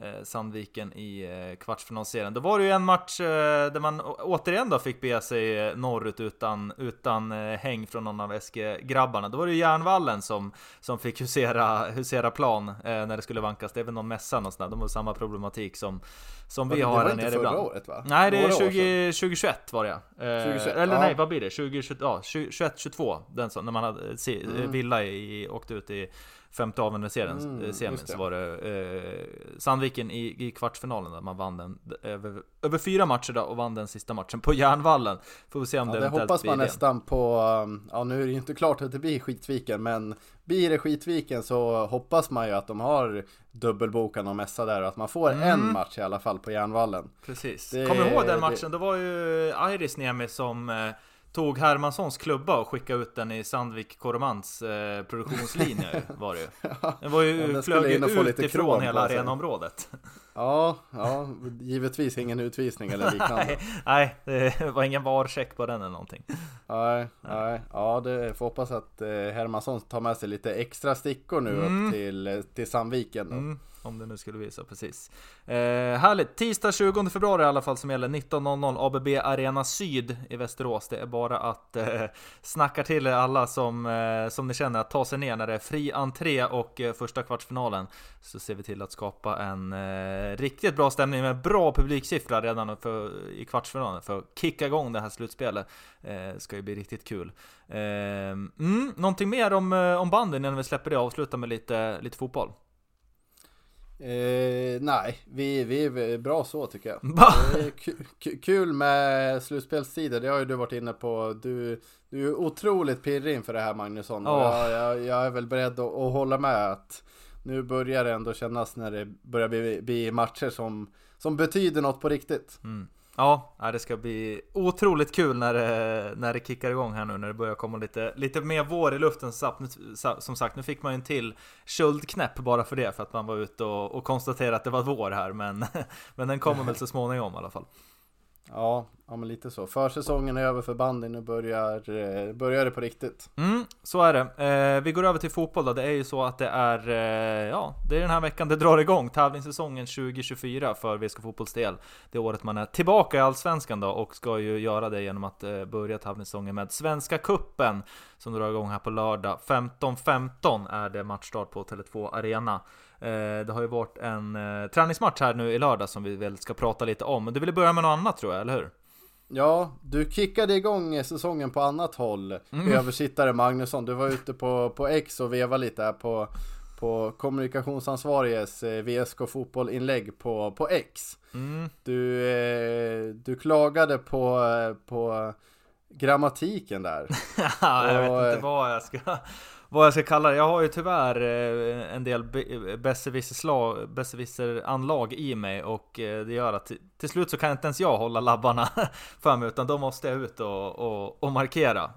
eh, Sandviken i eh, kvartsfinalserien. Då var det ju en match eh, där man återigen då fick bege sig eh, norrut utan, utan eh, häng från någon av SG-grabbarna. Då var det ju Järnvallen som, som fick husera, husera plan eh, när det skulle vankas. Det är väl någon mässa någonstans. De har samma problematik som, som vi det har var här inte nere förra ibland. året va? Nej, det är Några år 20, 2021 var det eh, 2021, Eller ja. nej, vad blir det? 2021, ja, 2021, 22 den som, när man hade se, Mm. Villa i, åkte ut i femte avgörande-serien, Mm, mm, semin, just det. så var det eh, Sandviken i, i kvartsfinalen där man vann den över, över fyra matcher då och vann den sista matchen på Järnvallen. Får vi se om Ja, det det hoppas man det. nästan på, um, ja nu är det ju inte klart att det blir Skitviken men blir det Skitviken så hoppas man ju att de har dubbelbokan och mässa där och att man får Mm. en match i alla fall på Järnvallen. Precis. Det- Kommer ihåg den matchen? Det var ju Iris Niemi som eh, tog Hermanssons klubba och skickade ut den i Sandvik Koromans eh, produktionslinje var det ju. Den var ju, Ja, den flög ju utifrån krom hela sig. arenaområdet. Ja, ja, givetvis ingen utvisning eller liknande. Nej, nej, det var ingen varcheck på den eller någonting. Nej, nej, ja det får hoppas att eh, Hermansson tar med sig lite extra stickor nu Mm. upp till, eh, till Sandviken. Mm, om det nu skulle visa, precis. Eh, härligt! Tisdag 20 februari i alla fall som gäller 19.00 ABB Arena Syd i Västerås. Det är bara att eh, snacka till er alla som, eh, som ni känner att ta sig ner när det är fri entré och eh, första kvartsfinalen. Så ser vi till att skapa en eh, riktigt bra stämning med bra publiksiffra redan för, i kvartsfinalen för att kicka igång det här slutspelet. Eh, ska ju bli riktigt kul. Eh, mm, någonting mer om, eh, om banden innan vi släpper det och avslutar med lite, lite fotboll? Eh, nej, vi, vi är bra så tycker jag. Kul med slutspelstider, det har ju du varit inne på. Du, du är otroligt pirrig inför det här Magnusson. Ja. Jag, jag, jag är väl beredd att, att hålla med att nu börjar det ändå kännas när det börjar bli, bli matcher som, som betyder något på riktigt. Mm. Ja, det ska bli otroligt kul när det, när det kickar igång här nu när det börjar komma lite, lite mer vår i luften. Som sagt, nu- Som sagt, nu fick man ju en till köldknäpp bara för det, för att man var ute och, och konstaterade att det var vår här. Men, men den kommer väl så småningom i alla fall. Ja, ja men lite så. Försäsongen är över för bandyn, nu börjar, eh, börjar det på riktigt. Mm, så är det. Eh, vi går över till fotboll då. Det är ju så att det är, eh, ja, det är den här veckan det drar igång. Tävlingssäsongen 2024 för VSK Fotbolls del. Det året man är tillbaka i Allsvenskan då och ska ju göra det genom att eh, börja tävlingssäsongen med Svenska Kuppen som drar igång här på lördag. 15.15 är det matchstart på Tele2 Arena. Eh, det har ju varit en eh, träningsmatch här nu i lördag som vi väl ska prata lite om. Men du ville börja med något annat tror jag, eller hur? Ja, du kickade igång säsongen på annat håll. Översittare Magnusson, du var ute på, på X och veva lite här på, på kommunikationsansvariges eh, VSK fotboll-inlägg på, på X. Mm. Du, eh, du klagade på, eh, på grammatiken där. Ja, jag Och, vet inte eh, vad jag ska vad jag ska kalla det. Jag har ju tyvärr eh, en del eh, besserwisser-anlag i mig och eh, det gör att till, slut så kan inte ens jag hålla labbarna för mig utan då måste jag ut och, och, och markera.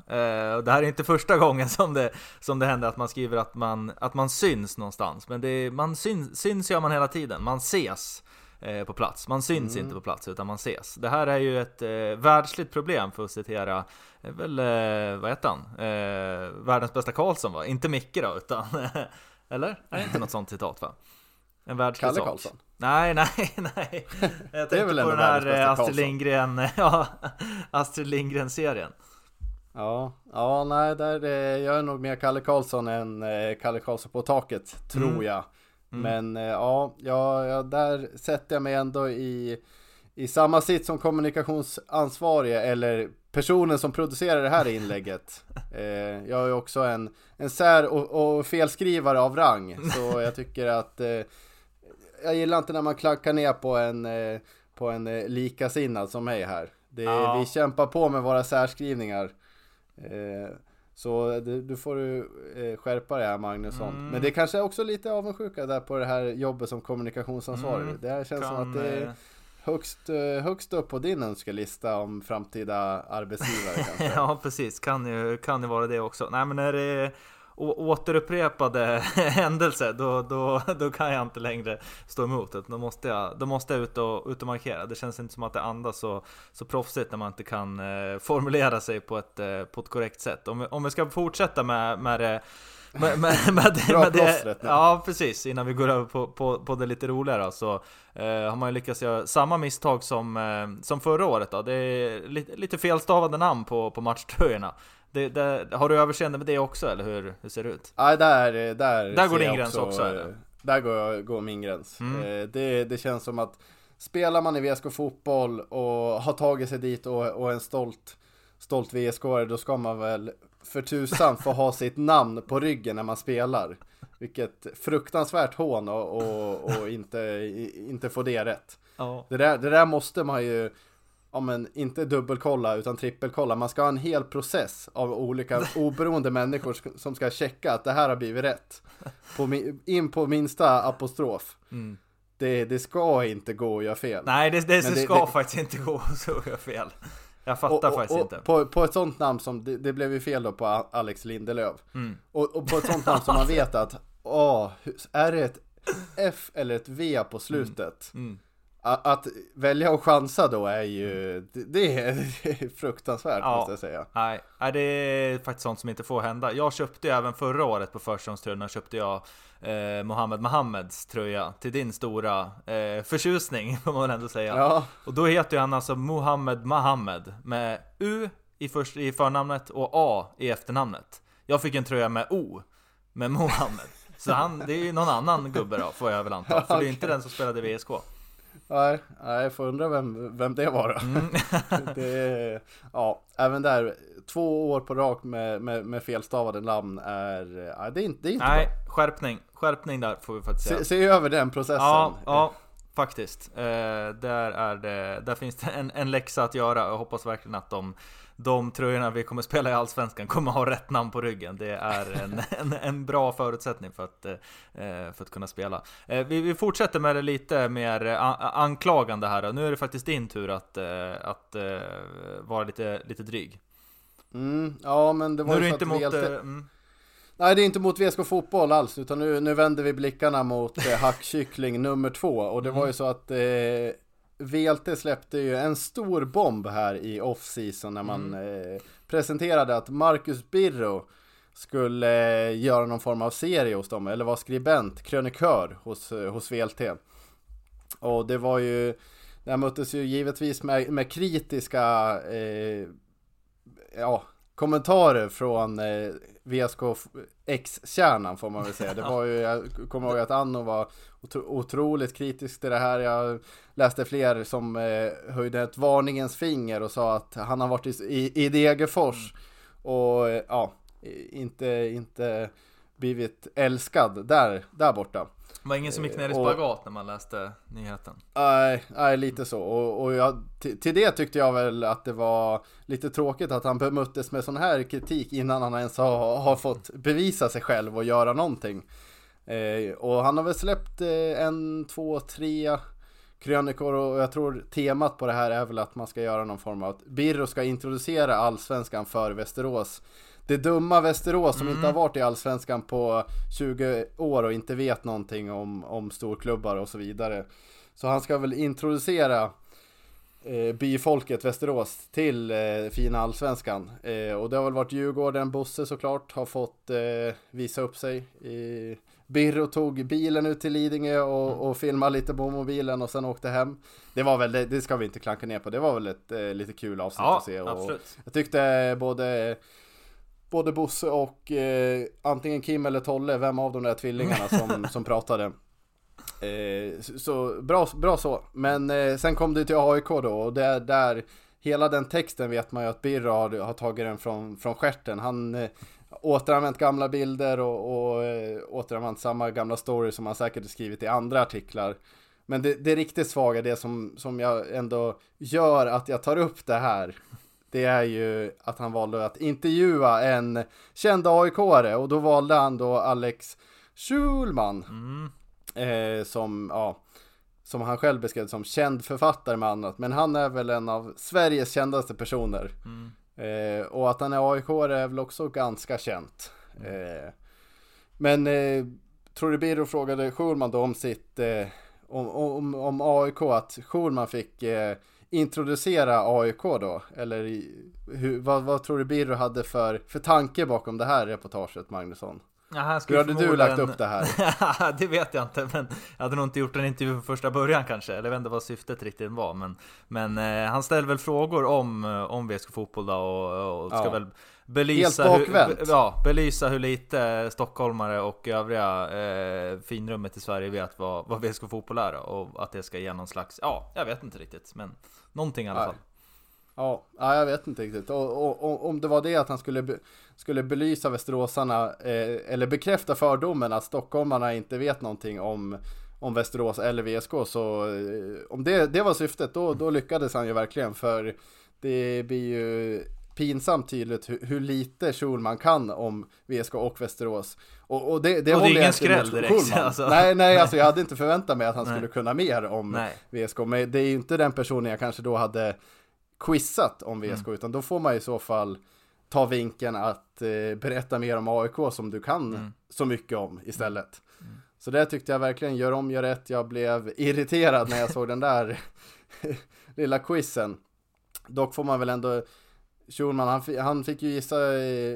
Det här är inte första gången som det, som det händer att man skriver att man, att man syns någonstans. Men det, man syns, syns gör man hela tiden, man ses på plats. Man syns inte på plats utan man ses. Det här är ju ett eh, världsligt problem för att citera, eh, väl, eh, vad heter han? Eh, världens bästa Karlsson va? Inte Micke då, utan eller? Är det inte något sånt citat va? En världslig Kalle. Karlsson. Nej, nej, nej. Jag tänkte väl på den här eh, Astrid. Lindgren, ja, Astrid Lindgren-serien. Ja, ja nej, där, eh, jag är nog mer Kalle Karlsson än eh, Kalle Karlsson på taket, tror Mm. jag. Men eh, ja, ja, där sätter jag mig ändå i, i samma sitt som kommunikationsansvarige eller personen som producerar det här inlägget. Eh, jag är också en, en sär och, och felskrivare av rang, så jag tycker att eh, jag gillar inte när man klackar ner på en, eh, på en eh, likasinnad som mig här. Det, Ja. Vi kämpar på med våra särskrivningar. Så det, du får eh, skärpa dig här Magnusson. Mm. Men det kanske är också lite avundsjuka där på det här jobbet som kommunikationsansvarig. Mm. Det här känns som Kan, att det är eh, högst, eh, högst upp på din önskelista om framtida arbetsgivare. Ja precis, kan ju, kan ju vara det också. Nej men det är å- återupprepade händelser då, då, då kan jag inte längre stå emot det. Då måste jag, då måste jag ut, och, ut och markera. Det känns inte som att det andas så, så proffsigt när man inte kan eh, formulera sig på ett, eh, på ett korrekt sätt. Om, vi- om vi ska fortsätta med, med det med, med, med, med det, ja precis, innan vi går över på, på, på det lite roligare så eh, har man ju lyckats göra samma misstag som, eh, som förra året då. Det är lite, lite felstavade namn på, på matchtröjorna. Det, det, har du överseende med det också eller hur, hur ser det ut? Nej, där, där, Där går din gräns också, eh, eller? Där går, går min gräns. Mm. Eh, Det, det känns som att spelar man i VSK fotboll och har tagit sig dit och, och är en stolt, stolt vsk då ska man väl för tusan få ha sitt namn på ryggen när man spelar. Vilket fruktansvärt hån och, och, och inte, inte få det rätt. Ja. Det där, det där måste man ju, ja men inte dubbelkolla utan trippelkolla. Man ska ha en hel process av olika oberoende människor sk- som ska checka att det här har blivit rätt. På, in på minsta apostrof. Mm. Det, det ska inte gå att göra fel. Nej, det, det, det- ska det- faktiskt inte gå så jag har fel. Jag fattar och, och, faktiskt och inte. På, på ett sånt namn som, det, blev ju fel då på Alex Lindelöf. Mm. Och, och på ett sånt namn som man vet att, åh, är det ett F eller ett V på slutet? Mm. Att välja och chansa då är ju, det- är, det är fruktansvärt Ja. måste jag säga. Nej, nej, det är faktiskt sånt som inte får hända. Jag köpte ju även förra året på förstagångströjorna köpte jag eh, Mohammed Mohammeds tröja till din stora eh, förtjusning får man väl ändå säga. Ja, Och då heter ju han alltså Mohammed Mohammed med U i, först, i förnamnet och A i efternamnet. Jag fick en tröja med O med Mohammed. Så han, det är ju någon annan gubbe då, får jag väl anta. För det är inte den som spelade i VSK. Nej, nej, jag får undra vem, vem det var då. Mm. Det ja, även där, två år på rak med, med, med felstavade namn är, ja, det är inte, det är inte Nej, bra. skärpning. Skärpning där får vi faktiskt säga. Se, se över den processen. Ja, ja faktiskt. Eh, där, är det, där finns det en, en läxa att göra. Jag hoppas verkligen att de, de tröjorna vi kommer spela i Allsvenskan kommer ha rätt namn på ryggen. Det är en, en, en bra förutsättning för att, eh, för att kunna spela. Eh, vi, vi fortsätter med det lite mer eh, anklagande här. Nu är det faktiskt din tur att, att vara lite, lite dryg. Mm, ja, men det var Nu är ju så inte att mot... Eh, Mm, Nej, det är inte mot VSK fotboll alls, utan nu, nu vänder vi blickarna mot eh, hackkyckling nummer två. Och det var ju så att eh, VLT släppte ju en stor bomb här i off-season när man eh, presenterade att Marcus Birro skulle eh, göra någon form av serie hos dem, eller var skribent, krönikör hos, eh, hos VLT. Och det var ju, det här möttes ju givetvis med, med kritiska eh, ja, kommentarer från eh, VSK X-kärnan får man väl säga. Det var ju, jag kommer ihåg att Anno var otro, otroligt kritisk till det här. Jag läste fler som eh, höjde ett varningens finger och sa att han har varit i, i, Degerfors och eh, ja, inte, inte blivit älskad där, där borta. Det var ingen som gick ner i Och- spagat när man läste nyheten. Nej, nej lite så. Och, och jag, till, till det tyckte jag väl att det var lite tråkigt att han bemöttes med sån här kritik innan han ens har, har fått bevisa sig själv och göra någonting. Eh, och han har väl släppt eh, en, två, tre krönikor och jag tror temat på det här är väl att man ska göra någon form av att Birro ska introducera allsvenskan för Västerås. Det dumma Västerås som inte har varit i allsvenskan på 20 år och inte vet någonting om, om storklubbar och så vidare. Så han ska väl introducera eh, byfolket Västerås till eh, fina allsvenskan. Eh, och det har väl varit Djurgården, Bosse såklart, har fått eh, visa upp sig. I, Birro tog bilen ut till Lidingö och, och filmade lite på mobilen och sen åkte hem. Det var väl, det, det ska vi inte klanka ner på, det var väl ett eh, lite kul avsnitt Ja, att se. Och, absolut. jag tyckte både Både Bosse och eh, antingen Kim eller Tolle, vem av de där tvillingarna som, som pratade. Eh, så- bra, bra så. Men eh, sen kom det till AIK då och där, där hela den texten vet man ju att Birra har, har tagit den från, från stjärten. Han eh, återanvänt gamla bilder och, och eh, återanvänt samma gamla story som han säkert skrivit i andra artiklar. Men det, det riktigt svaga, det som, som jag ändå gör att jag tar upp det här, det är ju att han valde att intervjua en känd AIK-are och då valde han då Alex Schulman. Mm. Eh, som, ja, som han själv beskrev som känd författare med annat. Men han är väl en av Sveriges kändaste personer. Mm. Eh, och att han är aik är väl också ganska känt. Eh, men eh, tror du Birro frågade Schulman då om sitt, eh, om, om, om AIK, att Schulman fick eh, introducera AIK då? Eller hur, vad, vad tror du Birro hade för, för tanke bakom det här reportaget, Magnusson? Ja, Hur hade du lagt upp det här? det vet jag inte, men jag hade nog inte gjort en intervju från första början kanske. Eller jag vet inte vad syftet riktigt var. Men, men eh, han ställer väl frågor om, eh, om VSK Fotboll då och, och ska Ja. väl belysa hur, bakvänt. ja, belysa hur lite stockholmare och övriga eh, finrummet i Sverige vet vad, vad VSK Fotboll är. Och att det ska ge någon slags, ja, jag vet inte riktigt. Men någonting i alla fall. Ja, ja, jag vet inte riktigt. Och, och, och om det var det att han skulle, be, skulle belysa västeråsarna, eh, eller bekräfta fördomen att stockholmarna inte vet någonting om, om Västerås eller VSK, så eh, om det, det var syftet, då, då lyckades han ju verkligen. För det blir ju pinsamt tydligt hur, hur lite Schulman kan om VSK och Västerås. Och, och det, det Och det är ingen skräll direkt, alltså. Nej, nej, alltså jag hade inte förväntat mig att han Nej. skulle kunna mer om Nej. VSK. Men det är ju inte den personen jag kanske då hade quizat om VSK, Mm. utan då får man i så fall ta vinkeln att eh, berätta mer om AIK som du kan Mm. så mycket om istället. Så det tyckte jag verkligen, gör om, gör rätt. Jag blev irriterad när jag såg den där lilla quizen. Dock får man väl ändå, Schulman, han, han fick ju gissa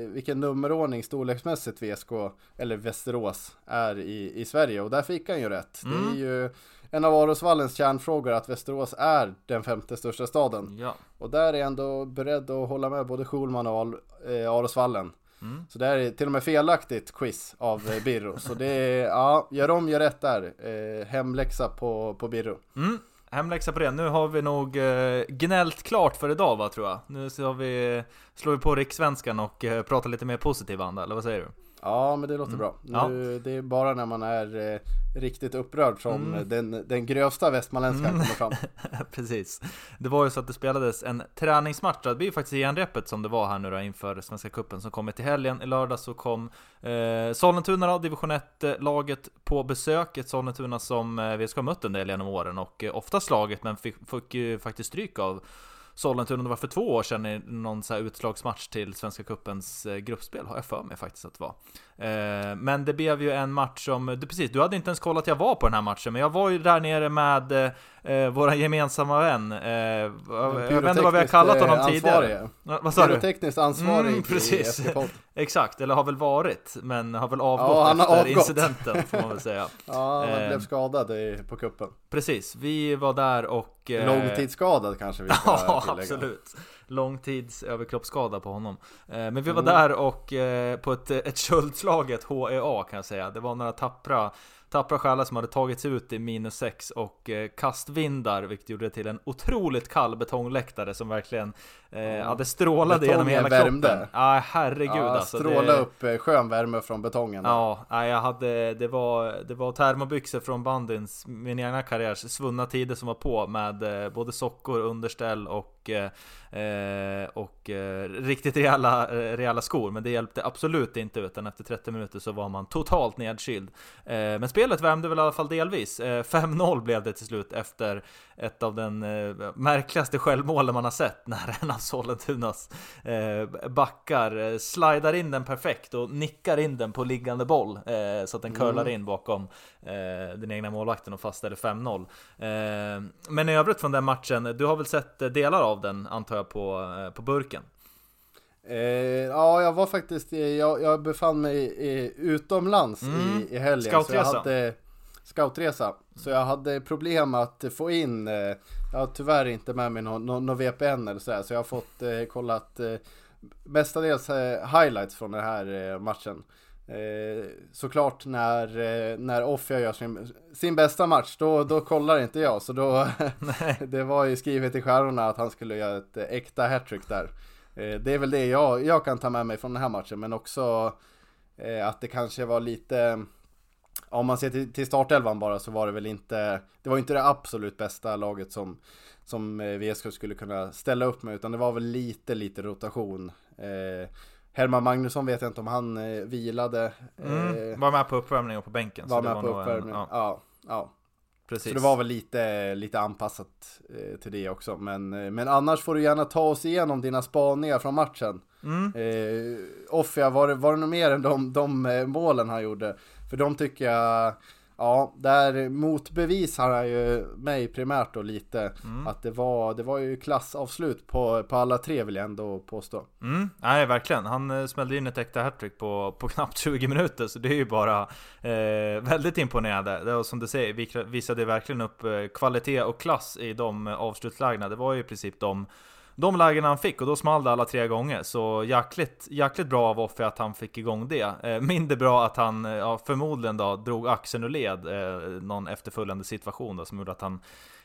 vilken nummerordning storleksmässigt VSK, eller Västerås, är i, i Sverige. Och där fick han ju rätt. Det är Mm. ju en av Arosvallens kärnfrågor att Västerås är den femte största staden. Ja. Och där är jag ändå beredd att hålla med både Schulman och eh, Arosvallen. Mm. Så det här är till och med felaktigt quiz av eh, Birro. Så det är, ja, gör om, gör rätt där. Eh, hemläxa på, på Birro. Mm. Hemläxa på det. Nu har vi nog eh, gnällt klart för idag va, tror jag. Nu så vi, slår vi på rikssvenskan och eh, pratar lite mer positiv anda, eller vad säger du? Ja, men det låter bra. Ja. Nu, Det är bara när man är eh, riktigt upprörd som Mm. den, den grövsta västmanländskan kommer fram. Precis. Det var ju så att det spelades en träningsmatch. Det blir ju faktiskt genrepet som det var här nu då inför Svenska Cupen som kommer till helgen. I lördag så kom eh, Sollentuna division 1-laget på besök. Ett Sollentuna som eh, vi ska ha mött en del genom åren och eh, ofta slaget men fick, fick ju faktiskt stryk av Sollentuna, det var för två år sedan i någon så här utslagsmatch till Svenska Cupens eh, gruppspel, har jag för mig faktiskt att det var. Eh, men det blev ju en match som, du, precis, du hade inte ens kollat att jag var på den här matchen, men jag var ju där nere med eh, våra gemensamma vän. Eh, jag vet inte vad vi har kallat honom tidigare. eh, ansvarige. Ja, Vad sa du? Pyrotekniskt ansvarig Mm, i precis. SK-podd. Exakt, eller har väl varit, men har väl avgått Ja, han har efter avgått. incidenten får man väl säga. Ja, han Eh. blev skadad i, på kuppen. Precis, vi var där och... eh, Långtidsskadad kanske vi ska Ja, absolut. Långtids överkroppsskada på honom. Eh, Men vi var Mm. där och eh, på ett, ett köldslaget HEA kan jag säga. Det var några tappra Tappra själar som hade tagits ut i minus 6 och eh, kastvindar vilket gjorde det till en otroligt kall betongläktare som verkligen eh, ja, det strålade genom hela värmde. kroppen. Ja, herregud ja, alltså. stråla det, upp eh, skön värme från betongen. Ja, nej, jag hade, det var, det var termobyxor från bandyns, min egna karriärs svunna tider som var på med eh, både sockor, underställ och, eh, och riktigt rejäla, rejäla skor. Men det hjälpte absolut inte utan efter 30 minuter så var man totalt nedkyld. Men spelet värmde väl i alla fall delvis. Eh, 5-0 blev det till slut efter ett av den eh, märkligaste självmålen man har sett när en av Sollentunas eh, backar eh, slidar in den perfekt och nickar in den på liggande boll eh, så att den curlar in bakom eh, den egna målvakten och fastställer 5-0. Eh, men i övrigt från den matchen, du har väl sett delar av den antar jag på, eh, på burken? Ja, jag var faktiskt, jag, jag befann mig i, utomlands Mm. i, i helgen. Scoutresa. Scoutresa. Så jag hade problem att få in, eh, jag har tyvärr inte med mig någon, någon, någon VPN eller sådär. Så jag har fått eh, kollat eh, mestadels eh, highlights från den här eh, matchen. Eh, såklart när, eh, när Offia gör sin, sin bästa match, då, då kollar inte jag. Så då, det var ju skrivet i stjärnorna att han skulle göra ett äkta hattrick där. Eh, Det är väl det jag, jag kan ta med mig från den här matchen, men också eh, att det kanske var lite om man ser till, till startelvan bara så var det väl inte, det var inte det absolut bästa laget som, som eh, VSK skulle kunna ställa upp med utan det var väl lite, lite rotation. Eh, Herman Magnusson vet jag inte om han eh, vilade. Mm, var med på uppvärmning och på bänken. Var med var på uppvärmning, ja. ja. ja. Precis. Så det var väl lite, lite anpassat eh, till det också. Men, eh, men annars får du gärna ta oss igenom dina spaningar från matchen. Mm. Eh, Offia, var det, var det något mer än de, de eh, målen han gjorde? För de tycker jag, ja, där motbevisar han ju mig primärt då lite. Mm. Att det var, det var ju klassavslut på, på alla tre vill jag ändå påstå. Mm. Nej, verkligen. Han eh, smällde in ett äkta hattrick på, på knappt 20 minuter. Så det är ju bara eh, väldigt imponerande. Det var, som du säger, visade verkligen upp eh, kvalitet och klass i de avslutslägena. Det var ju i princip de de lägena han fick och då small det alla tre gånger. Så jäkligt, jäkligt bra av Offe att han fick igång det. Eh, mindre bra att han eh, ja, förmodligen då drog axeln ur led eh, någon efterföljande situation då, som gjorde att han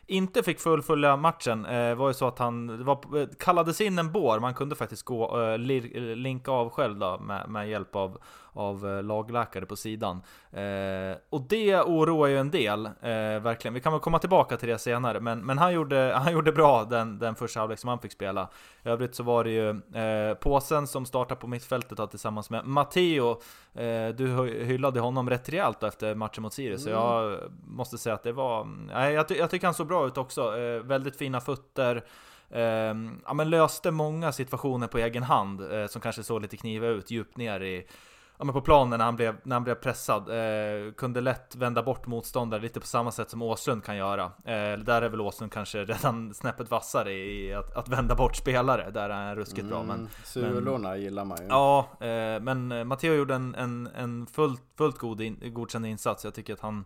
inte fick fullfölja matchen eh, var ju så att han var, eh, kallades in en bår. Man kunde faktiskt gå eh, linka av själv då, med, med hjälp av, av eh, lagläkare på sidan. Eh, och det oroar ju en del, eh, verkligen. Vi kan väl komma tillbaka till det senare, men, men han, gjorde, han gjorde bra den, den första halvlek som han fick spela. I övrigt så var det ju eh, Påsen som startade på mittfältet då, tillsammans med Matteo. Eh, du hyllade honom rätt rejält efter matchen mot Sirius, mm. så jag måste säga att det var... Nej, jag, ty jag tycker han såg bra ut också. Eh, väldigt fina fötter. Eh, ja, men löste många situationer på egen hand eh, som kanske såg lite kniva ut djupt ner i ja, men på planen när han blev, när han blev pressad. Eh, kunde lätt vända bort motståndare lite på samma sätt som Åslund kan göra. Eh, där är väl Åslund kanske redan snäppet vassare i att, att vända bort spelare. Där är han ruskigt mm, bra. Men, sulorna men, gillar man ju. Ja, eh, men Matteo gjorde en, en, en fullt, fullt god in, godkänd insats. Jag tycker att han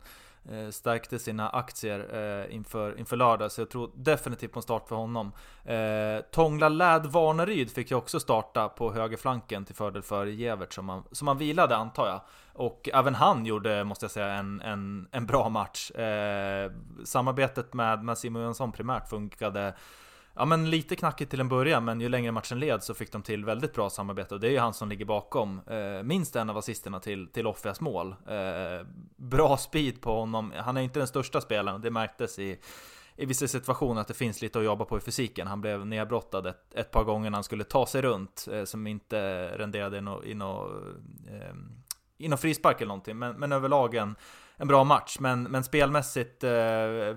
Eh, stärkte sina aktier eh, inför, inför lördag, så jag tror definitivt på en start för honom. Eh, Tångla Läd Varneryd fick ju också starta på högerflanken till fördel för Gevert som han, som han vilade antar jag. Och även han gjorde, måste jag säga, en, en, en bra match. Samarbetet med, med Simon Jönsson primärt funkade Ja men lite knackigt till en början, men ju längre matchen led så fick de till väldigt bra samarbete och det är ju han som ligger bakom eh, minst en av assisterna till, till Offias mål. Eh, bra speed på honom, han är inte den största spelaren, det märktes i i vissa situationer att det finns lite att jobba på i fysiken. Han blev nedbrottad ett, ett par gånger när han skulle ta sig runt, eh, som inte renderade i någon no, eh, no frispark eller någonting. Men, men överlag en, en bra match, men, men spelmässigt eh,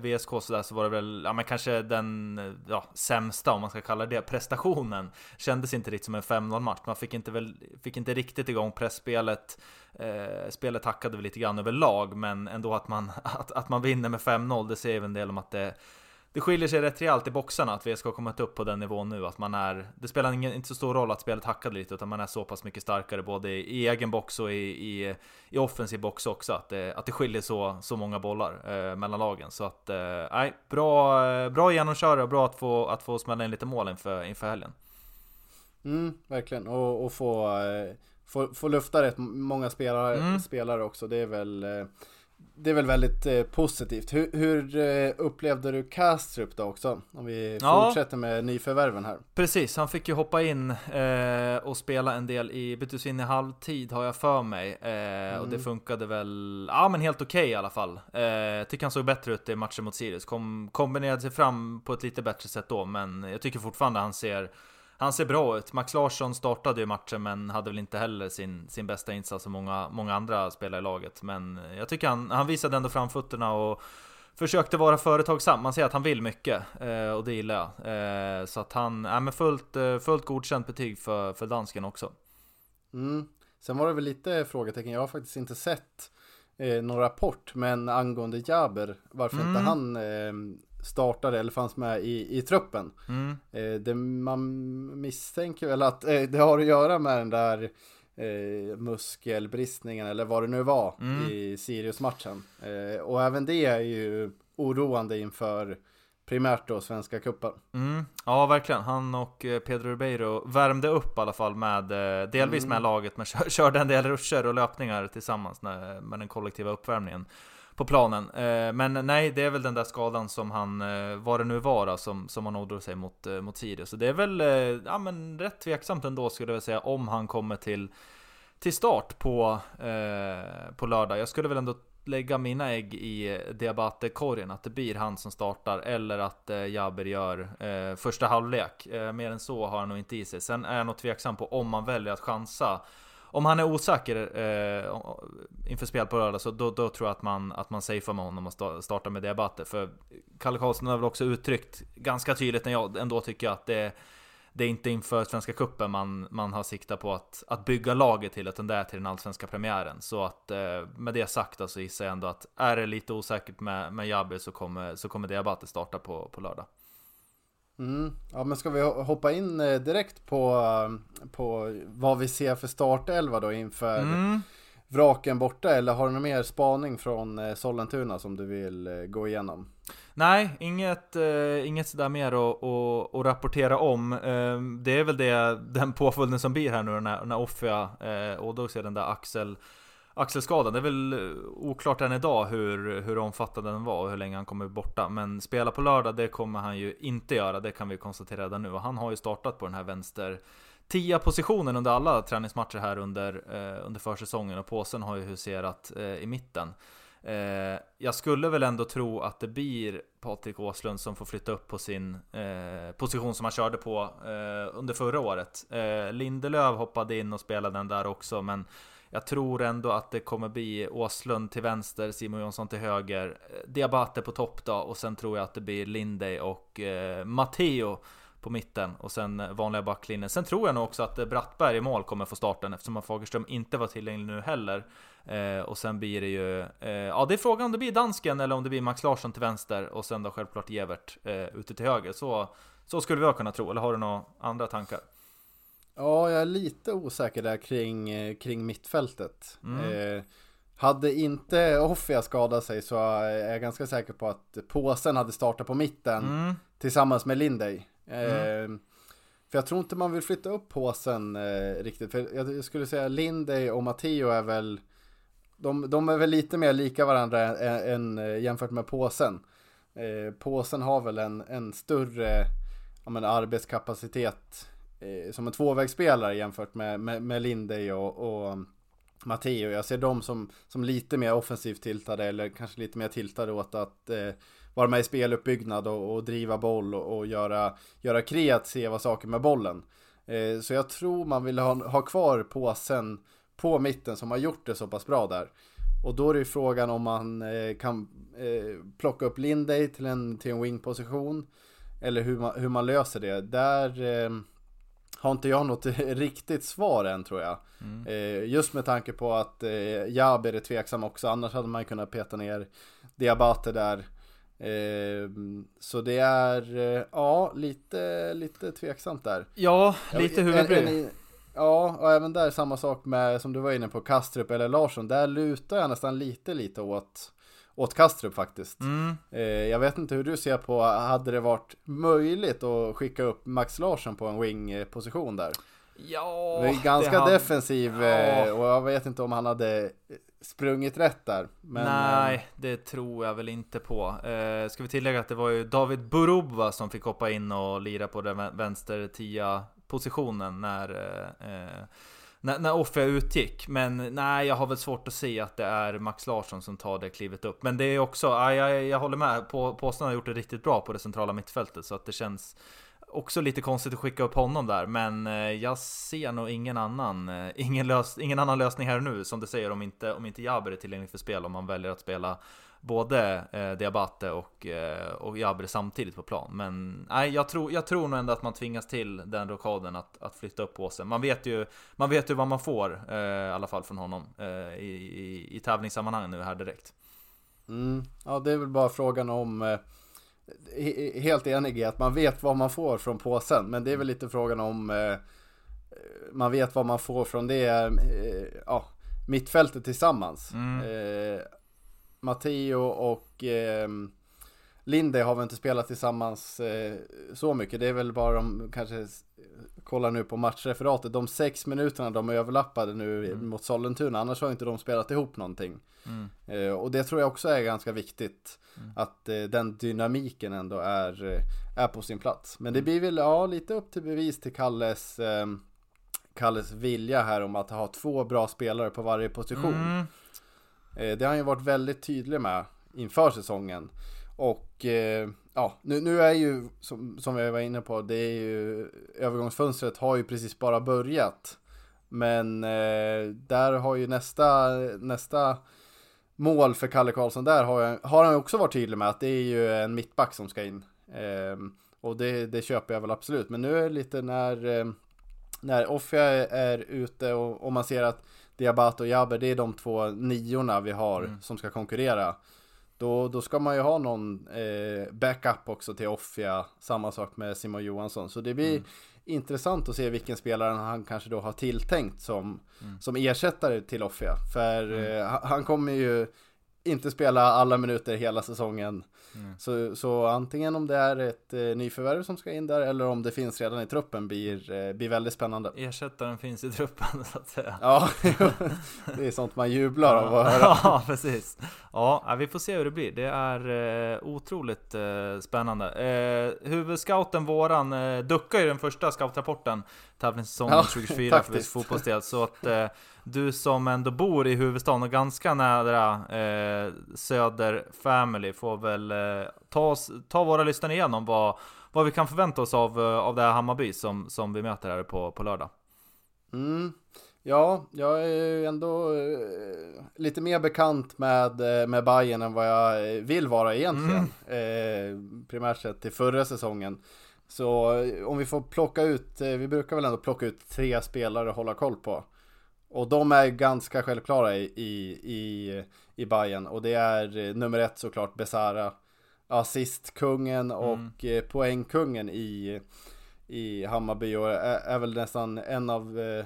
VSK sådär, så var det väl, ja men kanske den eh, ja, sämsta om man ska kalla det prestationen. Kändes inte riktigt som en 5-0 match, man fick inte, väl, fick inte riktigt igång pressspelet. Eh, spelet hackade väl lite grann överlag, men ändå att man, att, att man vinner med 5-0, det säger väl en del om att det det skiljer sig rätt rejält i boxarna att VSK har kommit upp på den nivån nu att man är Det spelar ingen, inte så stor roll att spelet hackade lite utan man är så pass mycket starkare både i, i egen box och i, i, i offensiv box också att det, att det skiljer så, så många bollar eh, mellan lagen så att eh, nej, bra, eh, bra genomköra och bra att få, att få smälla in lite mål inför, inför helgen. Mm, verkligen och, och få, eh, få, få lufta rätt många spelare, mm. spelare också det är väl eh, det är väl väldigt eh, positivt. Hur, hur eh, upplevde du Kastrup då också? Om vi ja. fortsätter med nyförvärven här. Precis, han fick ju hoppa in eh, och spela en del i Bytesvinn i halvtid har jag för mig. Mm. Och det mm. funkade väl, ja men helt okej okay, i alla fall. Jag tycker han såg bättre ut i matchen mot Sirius. Kom, kombinerade sig fram på ett lite bättre sätt då, men jag tycker fortfarande han ser han ser bra ut. Max Larsson startade ju matchen men hade väl inte heller sin, sin bästa insats som många, många andra spelare i laget. Men jag tycker han, han visade ändå framfötterna och försökte vara företagsam. Man ser att han vill mycket eh, och det gillar jag. Eh, så att han, är med fullt, eh, fullt godkänt betyg för, för dansken också. Mm. Sen var det väl lite frågetecken, jag har faktiskt inte sett eh, någon rapport, men angående Jaber, varför mm. inte han eh, startade eller fanns med i, i truppen. Mm. Eh, det, man misstänker väl att eh, det har att göra med den där eh, muskelbristningen eller vad det nu var mm. i Sirius-matchen. Eh, och även det är ju oroande inför primärt då Svenska cupen. Mm. Ja, verkligen. Han och eh, Pedro Ribeiro värmde upp i alla fall med, delvis mm. med laget, men körde en del ruscher och löpningar tillsammans med den kollektiva uppvärmningen på planen. Eh, men nej, det är väl den där skadan som han, eh, vad det nu var som, som han ådrog sig mot, eh, mot Sirius. Så det är väl, eh, ja men rätt tveksamt ändå skulle jag säga om han kommer till, till start på, eh, på lördag. Jag skulle väl ändå lägga mina ägg i eh, Diabate-korgen, att det blir han som startar eller att eh, Jaber gör eh, första halvlek. Eh, mer än så har han nog inte i sig. Sen är jag nog tveksam på om man väljer att chansa. Om han är osäker eh, inför spel på lördag så då, då, tror jag att man, att man safear med honom och startar med Diabate. För Kalle Karlsson har väl också uttryckt ganska tydligt när jag ändå tycker att det det är inte inför Svenska Cupen man, man har siktat på att, att bygga laget till, utan det är till den allsvenska premiären. Så att eh, med det sagt så alltså, gissar jag ändå att är det lite osäkert med, med Jabbe så kommer, så kommer Diabate starta på, på lördag. Mm. Ja men ska vi hoppa in eh, direkt på, på vad vi ser för startelva då inför mm. vraken borta eller har du någon mer spaning från eh, Sollentuna som du vill gå igenom? Nej, inget, eh, inget sådär mer att, att, att rapportera om. Eh, det är väl det, den påföljden som blir här nu när, när Offia eh, ådrog sig den där axel, axelskadan. Det är väl eh, oklart än idag hur, hur omfattande den var och hur länge han kommer borta. Men spela på lördag, det kommer han ju inte göra. Det kan vi konstatera redan nu. Och han har ju startat på den här vänster tia positionen under alla träningsmatcher här under, eh, under försäsongen och påsen har ju huserat eh, i mitten. Eh, jag skulle väl ändå tro att det blir Patrik Åslund som får flytta upp på sin eh, position som han körde på eh, under förra året. Eh, Lindelöf hoppade in och spelade den där också, men jag tror ändå att det kommer bli Åslund till vänster, Simon Jonsson till höger, eh, Diabate på topp då, och sen tror jag att det blir Lindey och eh, Matteo på mitten och sen vanliga backlinjen. Sen tror jag nog också att eh, Brattberg i mål kommer få starten eftersom Fagerström inte var tillgänglig nu heller. Eh, och sen blir det ju, eh, ja det är frågan om det blir dansken eller om det blir Max Larsson till vänster och sen då självklart Gevert eh, ute till höger. Så, så skulle vi kunna tro, eller har du några andra tankar? Ja, jag är lite osäker där kring, eh, kring mittfältet. Mm. Eh, hade inte Offia skadat sig så är jag ganska säker på att påsen hade startat på mitten mm. tillsammans med Lindey. Mm. Eh, för jag tror inte man vill flytta upp påsen eh, riktigt. För jag, skulle säga Lindey och Matteo är väl de, de är väl lite mer lika varandra än, än eh, jämfört med påsen. Eh, påsen har väl en, en större ja, arbetskapacitet eh, som en tvåvägsspelare jämfört med, med, med Lindey och, och Matteo. Jag ser dem som, som lite mer offensivt tiltade eller kanske lite mer tiltade åt att eh, vara med i speluppbyggnad och, och driva boll och, och, göra, göra kreativa saker med bollen. Eh, så jag tror man vill ha, ha kvar påsen på mitten som har gjort det så pass bra där. Och då är det ju frågan om man eh, kan eh, plocka upp Lindey till en, till en wing-position. Eller hur man, hur man löser det. Där eh, har inte jag något riktigt svar än tror jag. Mm. Eh, just med tanke på att eh, Jaber är tveksam också. Annars hade man kunnat peta ner Diabate där. Eh, så det är, eh, ja, lite, lite tveksamt där. Ja, lite blir. Ja, och även där samma sak med som du var inne på Kastrup eller Larsson. Där lutar jag nästan lite lite åt, åt Kastrup faktiskt. Mm. Eh, jag vet inte hur du ser på, hade det varit möjligt att skicka upp Max Larsson på en wing-position där? Ja, det är ganska det defensiv ja. Eh, och jag vet inte om han hade sprungit rätt där. Men, Nej, eh, det tror jag väl inte på. Eh, ska vi tillägga att det var ju David Burubba som fick hoppa in och lira på den vänster tia positionen när, eh, när, när Offe utgick. Men nej, jag har väl svårt att se att det är Max Larsson som tar det klivet upp. Men det är också, jag, jag, jag håller med, Påsen har gjort det riktigt bra på det centrala mittfältet. Så att det känns också lite konstigt att skicka upp honom där, men eh, jag ser nog ingen annan, eh, ingen, lös, ingen annan lösning här nu som du säger om inte, om inte Jaber är tillgänglig för spel, om man väljer att spela både eh, Diabate och, eh, och Jabre samtidigt på plan. Men nej, jag tror, jag tror nog ändå att man tvingas till den rockaden att, att flytta upp påsen. Man vet ju, man vet ju vad man får, eh, i alla fall från honom, eh, i, i, i tävlingssammanhang nu här direkt. Mm, ja, det är väl bara frågan om eh, Helt enig i att man vet vad man får från påsen, men det är väl lite frågan om eh, man vet vad man får från det, ja, mittfältet tillsammans. Mm. Matteo och eh, Linde har väl inte spelat tillsammans eh, så mycket. Det är väl bara de kanske kollar nu på matchreferatet. De sex minuterna de överlappade nu mm. mot Sollentuna. Annars har inte de spelat ihop någonting. Mm. Eh, och det tror jag också är ganska viktigt. Mm. Att eh, den dynamiken ändå är, eh, är på sin plats. Men det mm. blir väl ja, lite upp till bevis till Kalles, eh, Kalles vilja här om att ha två bra spelare på varje position. Mm. Eh, det har han ju varit väldigt tydlig med inför säsongen. Och eh, ja, nu, nu är ju som, som jag var inne på, det är ju övergångsfönstret har ju precis bara börjat. Men eh, där har ju nästa, nästa mål för Kalle Karlsson där har, jag, har han också varit tydlig med att det är ju en mittback som ska in. Eh, och det, det köper jag väl absolut. Men nu är det lite när, eh, när Offia är, är ute och, och man ser att Diabato och Jabber, det är de två niorna vi har Mm. som ska konkurrera. Då, då ska man ju ha någon eh, backup också till Offia. Samma sak med Simon Johansson. Så det blir Mm. intressant att se vilken spelare han kanske då har tilltänkt som, Mm. som ersättare till Offia. För eh, han- han kommer ju inte spela alla minuter hela säsongen. Mm. Så, så antingen om det är ett eh, nyförvärv som ska in där eller om det finns redan i truppen blir, eh, blir väldigt spännande. Ersättaren finns i truppen så att säga. Ja, det är sånt man jublar av att höra. Ja, precis. Ja, vi får se hur det blir. Det är eh, otroligt eh, spännande. Eh, huvudscouten våran eh, duckar ju den första scoutrapporten tävlingssäsongen Ja, 2024 för viss fotbollsdel. Så att eh, du som ändå bor i huvudstaden och ganska nära eh, Söder Family får väl eh, ta, oss, ta våra lyssnare igenom vad, vad vi kan förvänta oss av, eh, av det här Hammarby som, som vi möter här på, på lördag. Mm. Ja, jag är ju ändå eh, lite mer bekant med, eh, med Bayern än vad jag vill vara egentligen. Eh, primärt sett till förra säsongen. Så om vi får plocka ut, vi brukar väl ändå plocka ut tre spelare att hålla koll på. Och de är ganska självklara i, i, i, Bayern och det är eh, nummer ett såklart Besara. Assistkungen och eh, poängkungen i, i Hammarby och är, är väl nästan en av eh,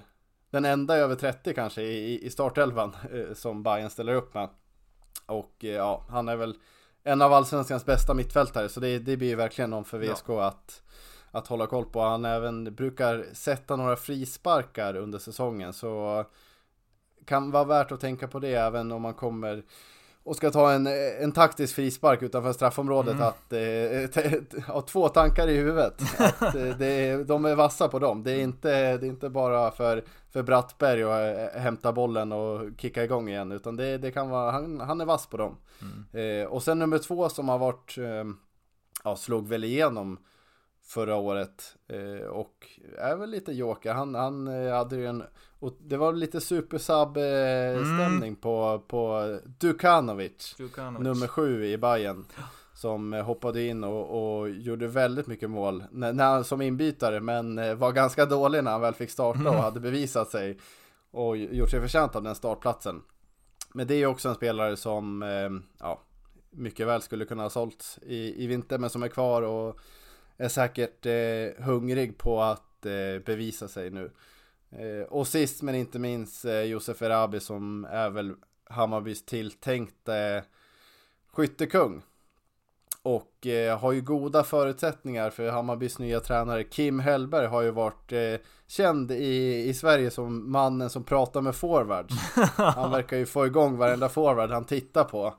den enda över 30 kanske i, i startelvan som Bayern ställer upp med. Och ja, han är väl en av allsvenskans bästa mittfältare så det, det blir ju verkligen någon för VSK att, att hålla koll på. Han även brukar sätta några frisparkar under säsongen så kan vara värt att tänka på det även om man kommer och ska ta en, en taktisk frispark utanför straffområdet Mm. att eh, ha två tankar i huvudet. Att eh, det, de är vassa på dem. Det är inte, det är inte bara för, för Brattberg att eh, hämta bollen och kicka igång igen utan det, det kan vara, han, han är vass på dem. Mm. Eh, och sen nummer två som har varit, eh, ja slog väl igenom förra året eh, och är väl lite joker. Han, han eh, hade ju en, och det var lite supersub eh, stämning på, på Dukanovic. Djukanovic. Nummer sju i Bayern Som eh, hoppade in och, och gjorde väldigt mycket mål när, när, han- som inbytare men var ganska dålig när han väl fick starta och hade bevisat sig och gjort sig förtjänt av den startplatsen. Men det är också en spelare som ja, mycket väl skulle kunna ha sålts i, i vinter men som är kvar och är säkert eh, hungrig på att eh, bevisa sig nu. Eh, och sist men inte minst eh, Josef Erabi som är väl Hammarbys tilltänkte skyttekung. Och eh, har ju goda förutsättningar för Hammarbys nya tränare Kim Hellberg har ju varit eh, känd i, i Sverige som mannen som pratar med forwards. Han verkar ju få igång varenda forward han tittar på.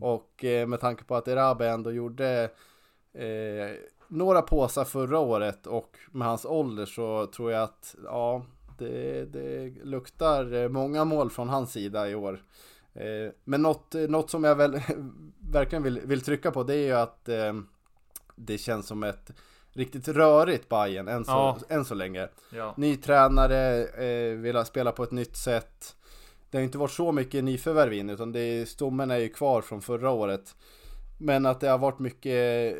Och eh, med tanke på att Erabi ändå gjorde eh, några påsar förra året och med hans ålder så tror jag att ja, det, det luktar många mål från hans sida i år. Eh, Men något, något som jag väl verkligen vill, vill trycka på det är ju att eh, det känns som ett riktigt rörigt Bayern än så, Ja. än så länge. Ja. Ny tränare, eh, vill spela på ett nytt sätt. Det har inte varit så mycket nyförvärv in utan det är, stommen är ju kvar från förra året. Men att det har varit mycket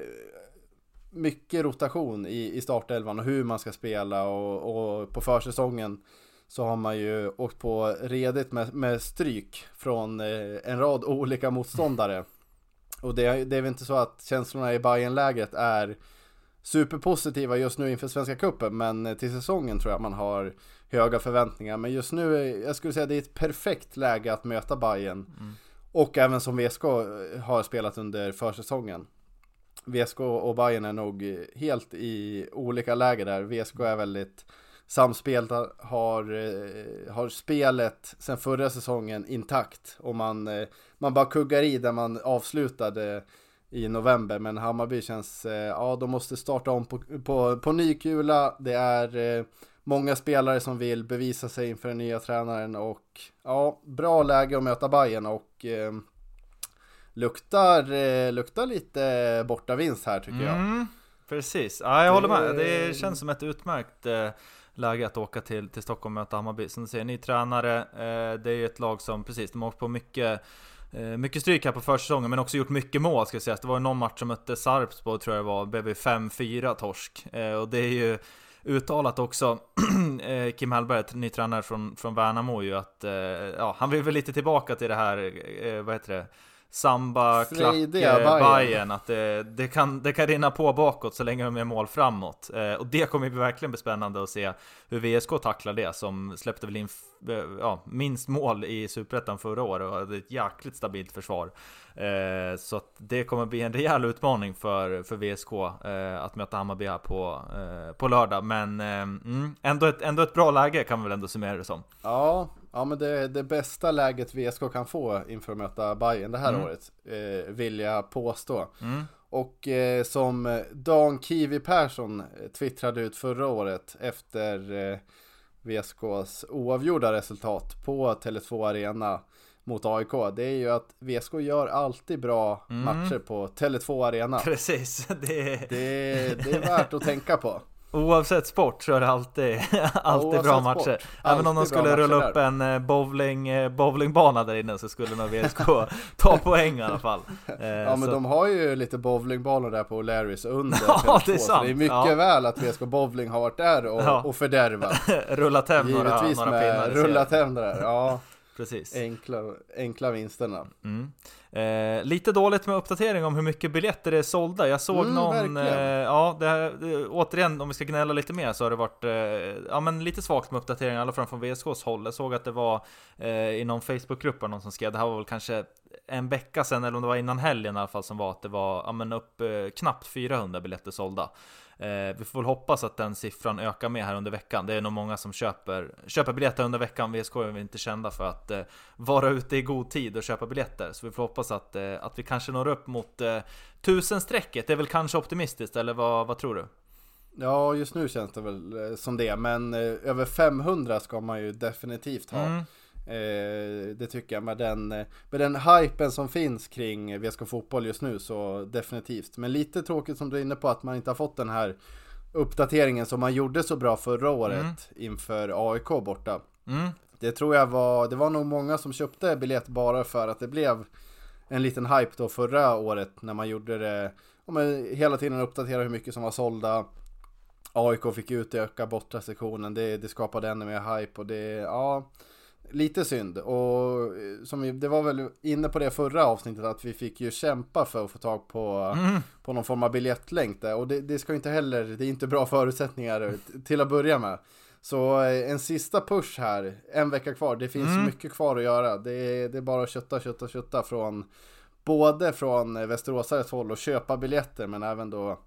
mycket rotation i, i startelvan och hur man ska spela och, och på försäsongen så har man ju åkt på redigt med, med stryk från eh, en rad olika motståndare. Och det, är- det är väl inte så att känslorna i Bayern-lägret är superpositiva just nu inför Svenska Cupen men eh, till säsongen tror jag man har höga förväntningar. Men just nu, eh, jag skulle säga det är ett perfekt läge att möta Bayern Och även som VSK har spelat under försäsongen. VSK och Bayern är nog helt i olika läger där. VSK är väldigt samspelt, har, eh, har spelet sen förra säsongen intakt. Och man, eh, man bara kuggar i där man avslutade i november. Men Hammarby känns, eh, ja de måste starta om på, på, på ny kula. Det är många spelare som vill bevisa sig inför den nya tränaren och ja, bra läge att möta Bayern och luktar, eh, luktar lite bortavinst här tycker jag. Mm, precis, ja, jag håller med. Det känns som ett utmärkt eh, läge att åka till, till Stockholm och möta Hammarby. Som du säger, ny tränare. Eh, det är ju ett lag som, precis, de har åkt på mycket mycket stryk här på försäsongen, men också gjort mycket mål ska sägas. Det var ju någon match som mötte Sarpsborg tror jag det var, blev 5-4 torsk. Och det är ju uttalat också, Kim Hellberg, ny tränare från, från Värnamo ju, att ja, han vill väl lite tillbaka till det här, vad heter det? Samba, klack, Bayern. Att det, det, kan, det kan rinna på bakåt så länge de är mål framåt. Eh, och det kommer bli verkligen bli spännande att se hur VSK tacklar det, som släppte väl in eh, ja, minst mål i Superettan förra året och hade ett jäkligt stabilt försvar. Eh, så att det kommer bli en rejäl utmaning för, för VSK eh, att möta Hammarby här på, eh, på lördag. Men eh, mm, ändå, ett, ändå ett bra läge kan man väl ändå summera det som. Ja, Ja men det, det bästa läget VSK kan få inför att möta Bayern det här mm. året eh, Vill jag påstå mm. Och eh, som Dan Kiwi Persson twittrade ut förra året efter eh, VSKs oavgjorda resultat på Tele2 Arena mot AIK Det är ju att VSK gör alltid bra mm. matcher på Tele2 Arena. Precis. Det... Det, det är värt att tänka på Oavsett sport så är det alltid, alltid bra matcher. Sport. Även om de skulle rulla upp en eh, bowling, eh, bowlingbana där inne så skulle nog VSK ta poäng i alla fall. Ja men så. de har ju lite bowlingbanor där på Larrys under ja, det är sant. Så det är mycket ja. väl att VSK Bowling har varit där och, ja. och fördärvat. rullat hem några, några pinnar. Rullat hem det där, ja. Precis. Enkla, enkla vinsterna. Mm. Eh, lite dåligt med uppdatering om hur mycket biljetter det är sålda. Jag såg mm, någon, eh, ja, det här, det, återigen om vi ska gnälla lite mer så har det varit, eh, ja men lite svagt med uppdatering, i alla fall från VSKs håll. Jag såg att det var eh, i någon Facebookgrupp någon som skrev, det här var väl kanske en vecka sedan, eller om det var innan helgen i alla fall, som var att det var, ja men upp eh, knappt 400 biljetter sålda. Eh, vi får väl hoppas att den siffran ökar med här under veckan. Det är nog många som köper, köper biljetter under veckan. VSK är inte kända för att eh, vara ute i god tid och köpa biljetter. Så vi får hoppas att, eh, att vi kanske når upp mot eh, tusenstrecket. Det är väl kanske optimistiskt, eller vad, vad tror du? Ja, just nu känns det väl som det, men över 500 ska man ju definitivt ha. Mm. Eh, det tycker jag med den, med den hypen som finns kring VSK Fotboll just nu så definitivt. Men lite tråkigt som du är inne på att man inte har fått den här uppdateringen som man gjorde så bra förra året mm. inför AIK borta. Mm. Det tror jag var, det var nog många som köpte biljett bara för att det blev en liten hype då förra året när man gjorde det, om hela tiden uppdatera hur mycket som var sålda. AIK fick utöka borta sektionen, det, det skapade ännu mer hype och det, ja Lite synd och eh, som vi, det var väl inne på det förra avsnittet att vi fick ju kämpa för att få tag på, mm. på någon form av biljettlänk där och det, det ska inte heller, det är inte bra förutsättningar till att börja med. Så eh, en sista push här, en vecka kvar, det finns mm. mycket kvar att göra. Det är, det är bara att kötta, kötta, kötta från både från Västeråsares håll och köpa biljetter men även då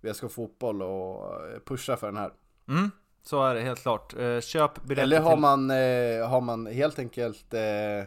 VSK Fotboll och eh, pusha för den här. Mm. Så är det helt klart. Eh, köp biljetter Eller har, man, eh, har man helt enkelt eh,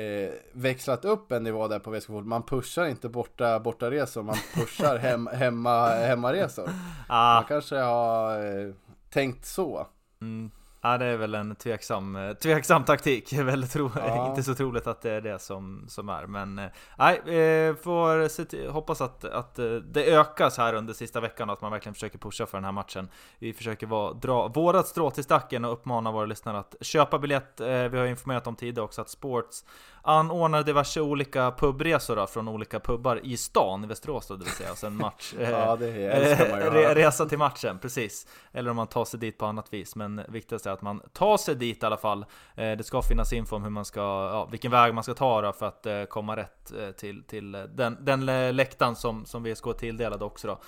eh, växlat upp en nivå där på VSK Fotboll. Man pushar inte borta, borta resor, man pushar hem, hemma, hemmaresor. Ah. Man kanske har eh, tänkt så. Mm. Ja det är väl en tveksam, eh, tveksam taktik. Väldigt tro, ja. inte så troligt att det är det som, som är. Men eh, nej, eh, får se, hoppas att, att det ökas här under sista veckan och att man verkligen försöker pusha för den här matchen. Vi försöker vara, dra vårat strå till stacken och uppmana våra lyssnare att köpa biljett. Vi har informerat om tidigare också att Sports anordnar diverse olika pubresor då, från olika pubbar i stan i Västerås då, det vill säga. Och sen match. ja, det älskar man ju. Resa till matchen, precis. Eller om man tar sig dit på annat vis. Men viktigast är att man tar sig dit i alla fall. Eh, det ska finnas info om hur man ska, ja, vilken väg man ska ta då för att eh, komma rätt eh, till, till den, den läktaren som, som VSK tilldelade också då.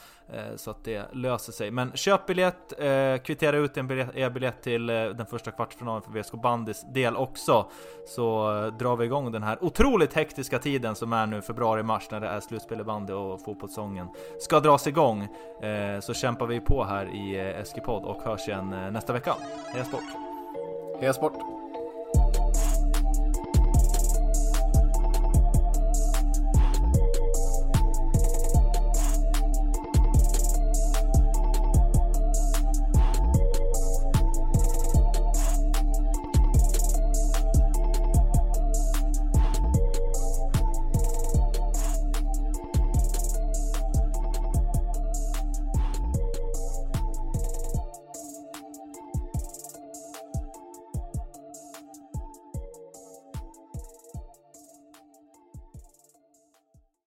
Så att det löser sig. Men köp biljett, kvittera ut en biljett, er biljett till den första kvartsfinalen för VSK Bandys del också. Så drar vi igång den här otroligt hektiska tiden som är nu februari-mars när det är slutspel i bandy och fotbollssången ska dras igång. Eh, så kämpar vi på här i eh, Eskipod och hörs igen eh, nästa vecka. Heja sport! Heja sport!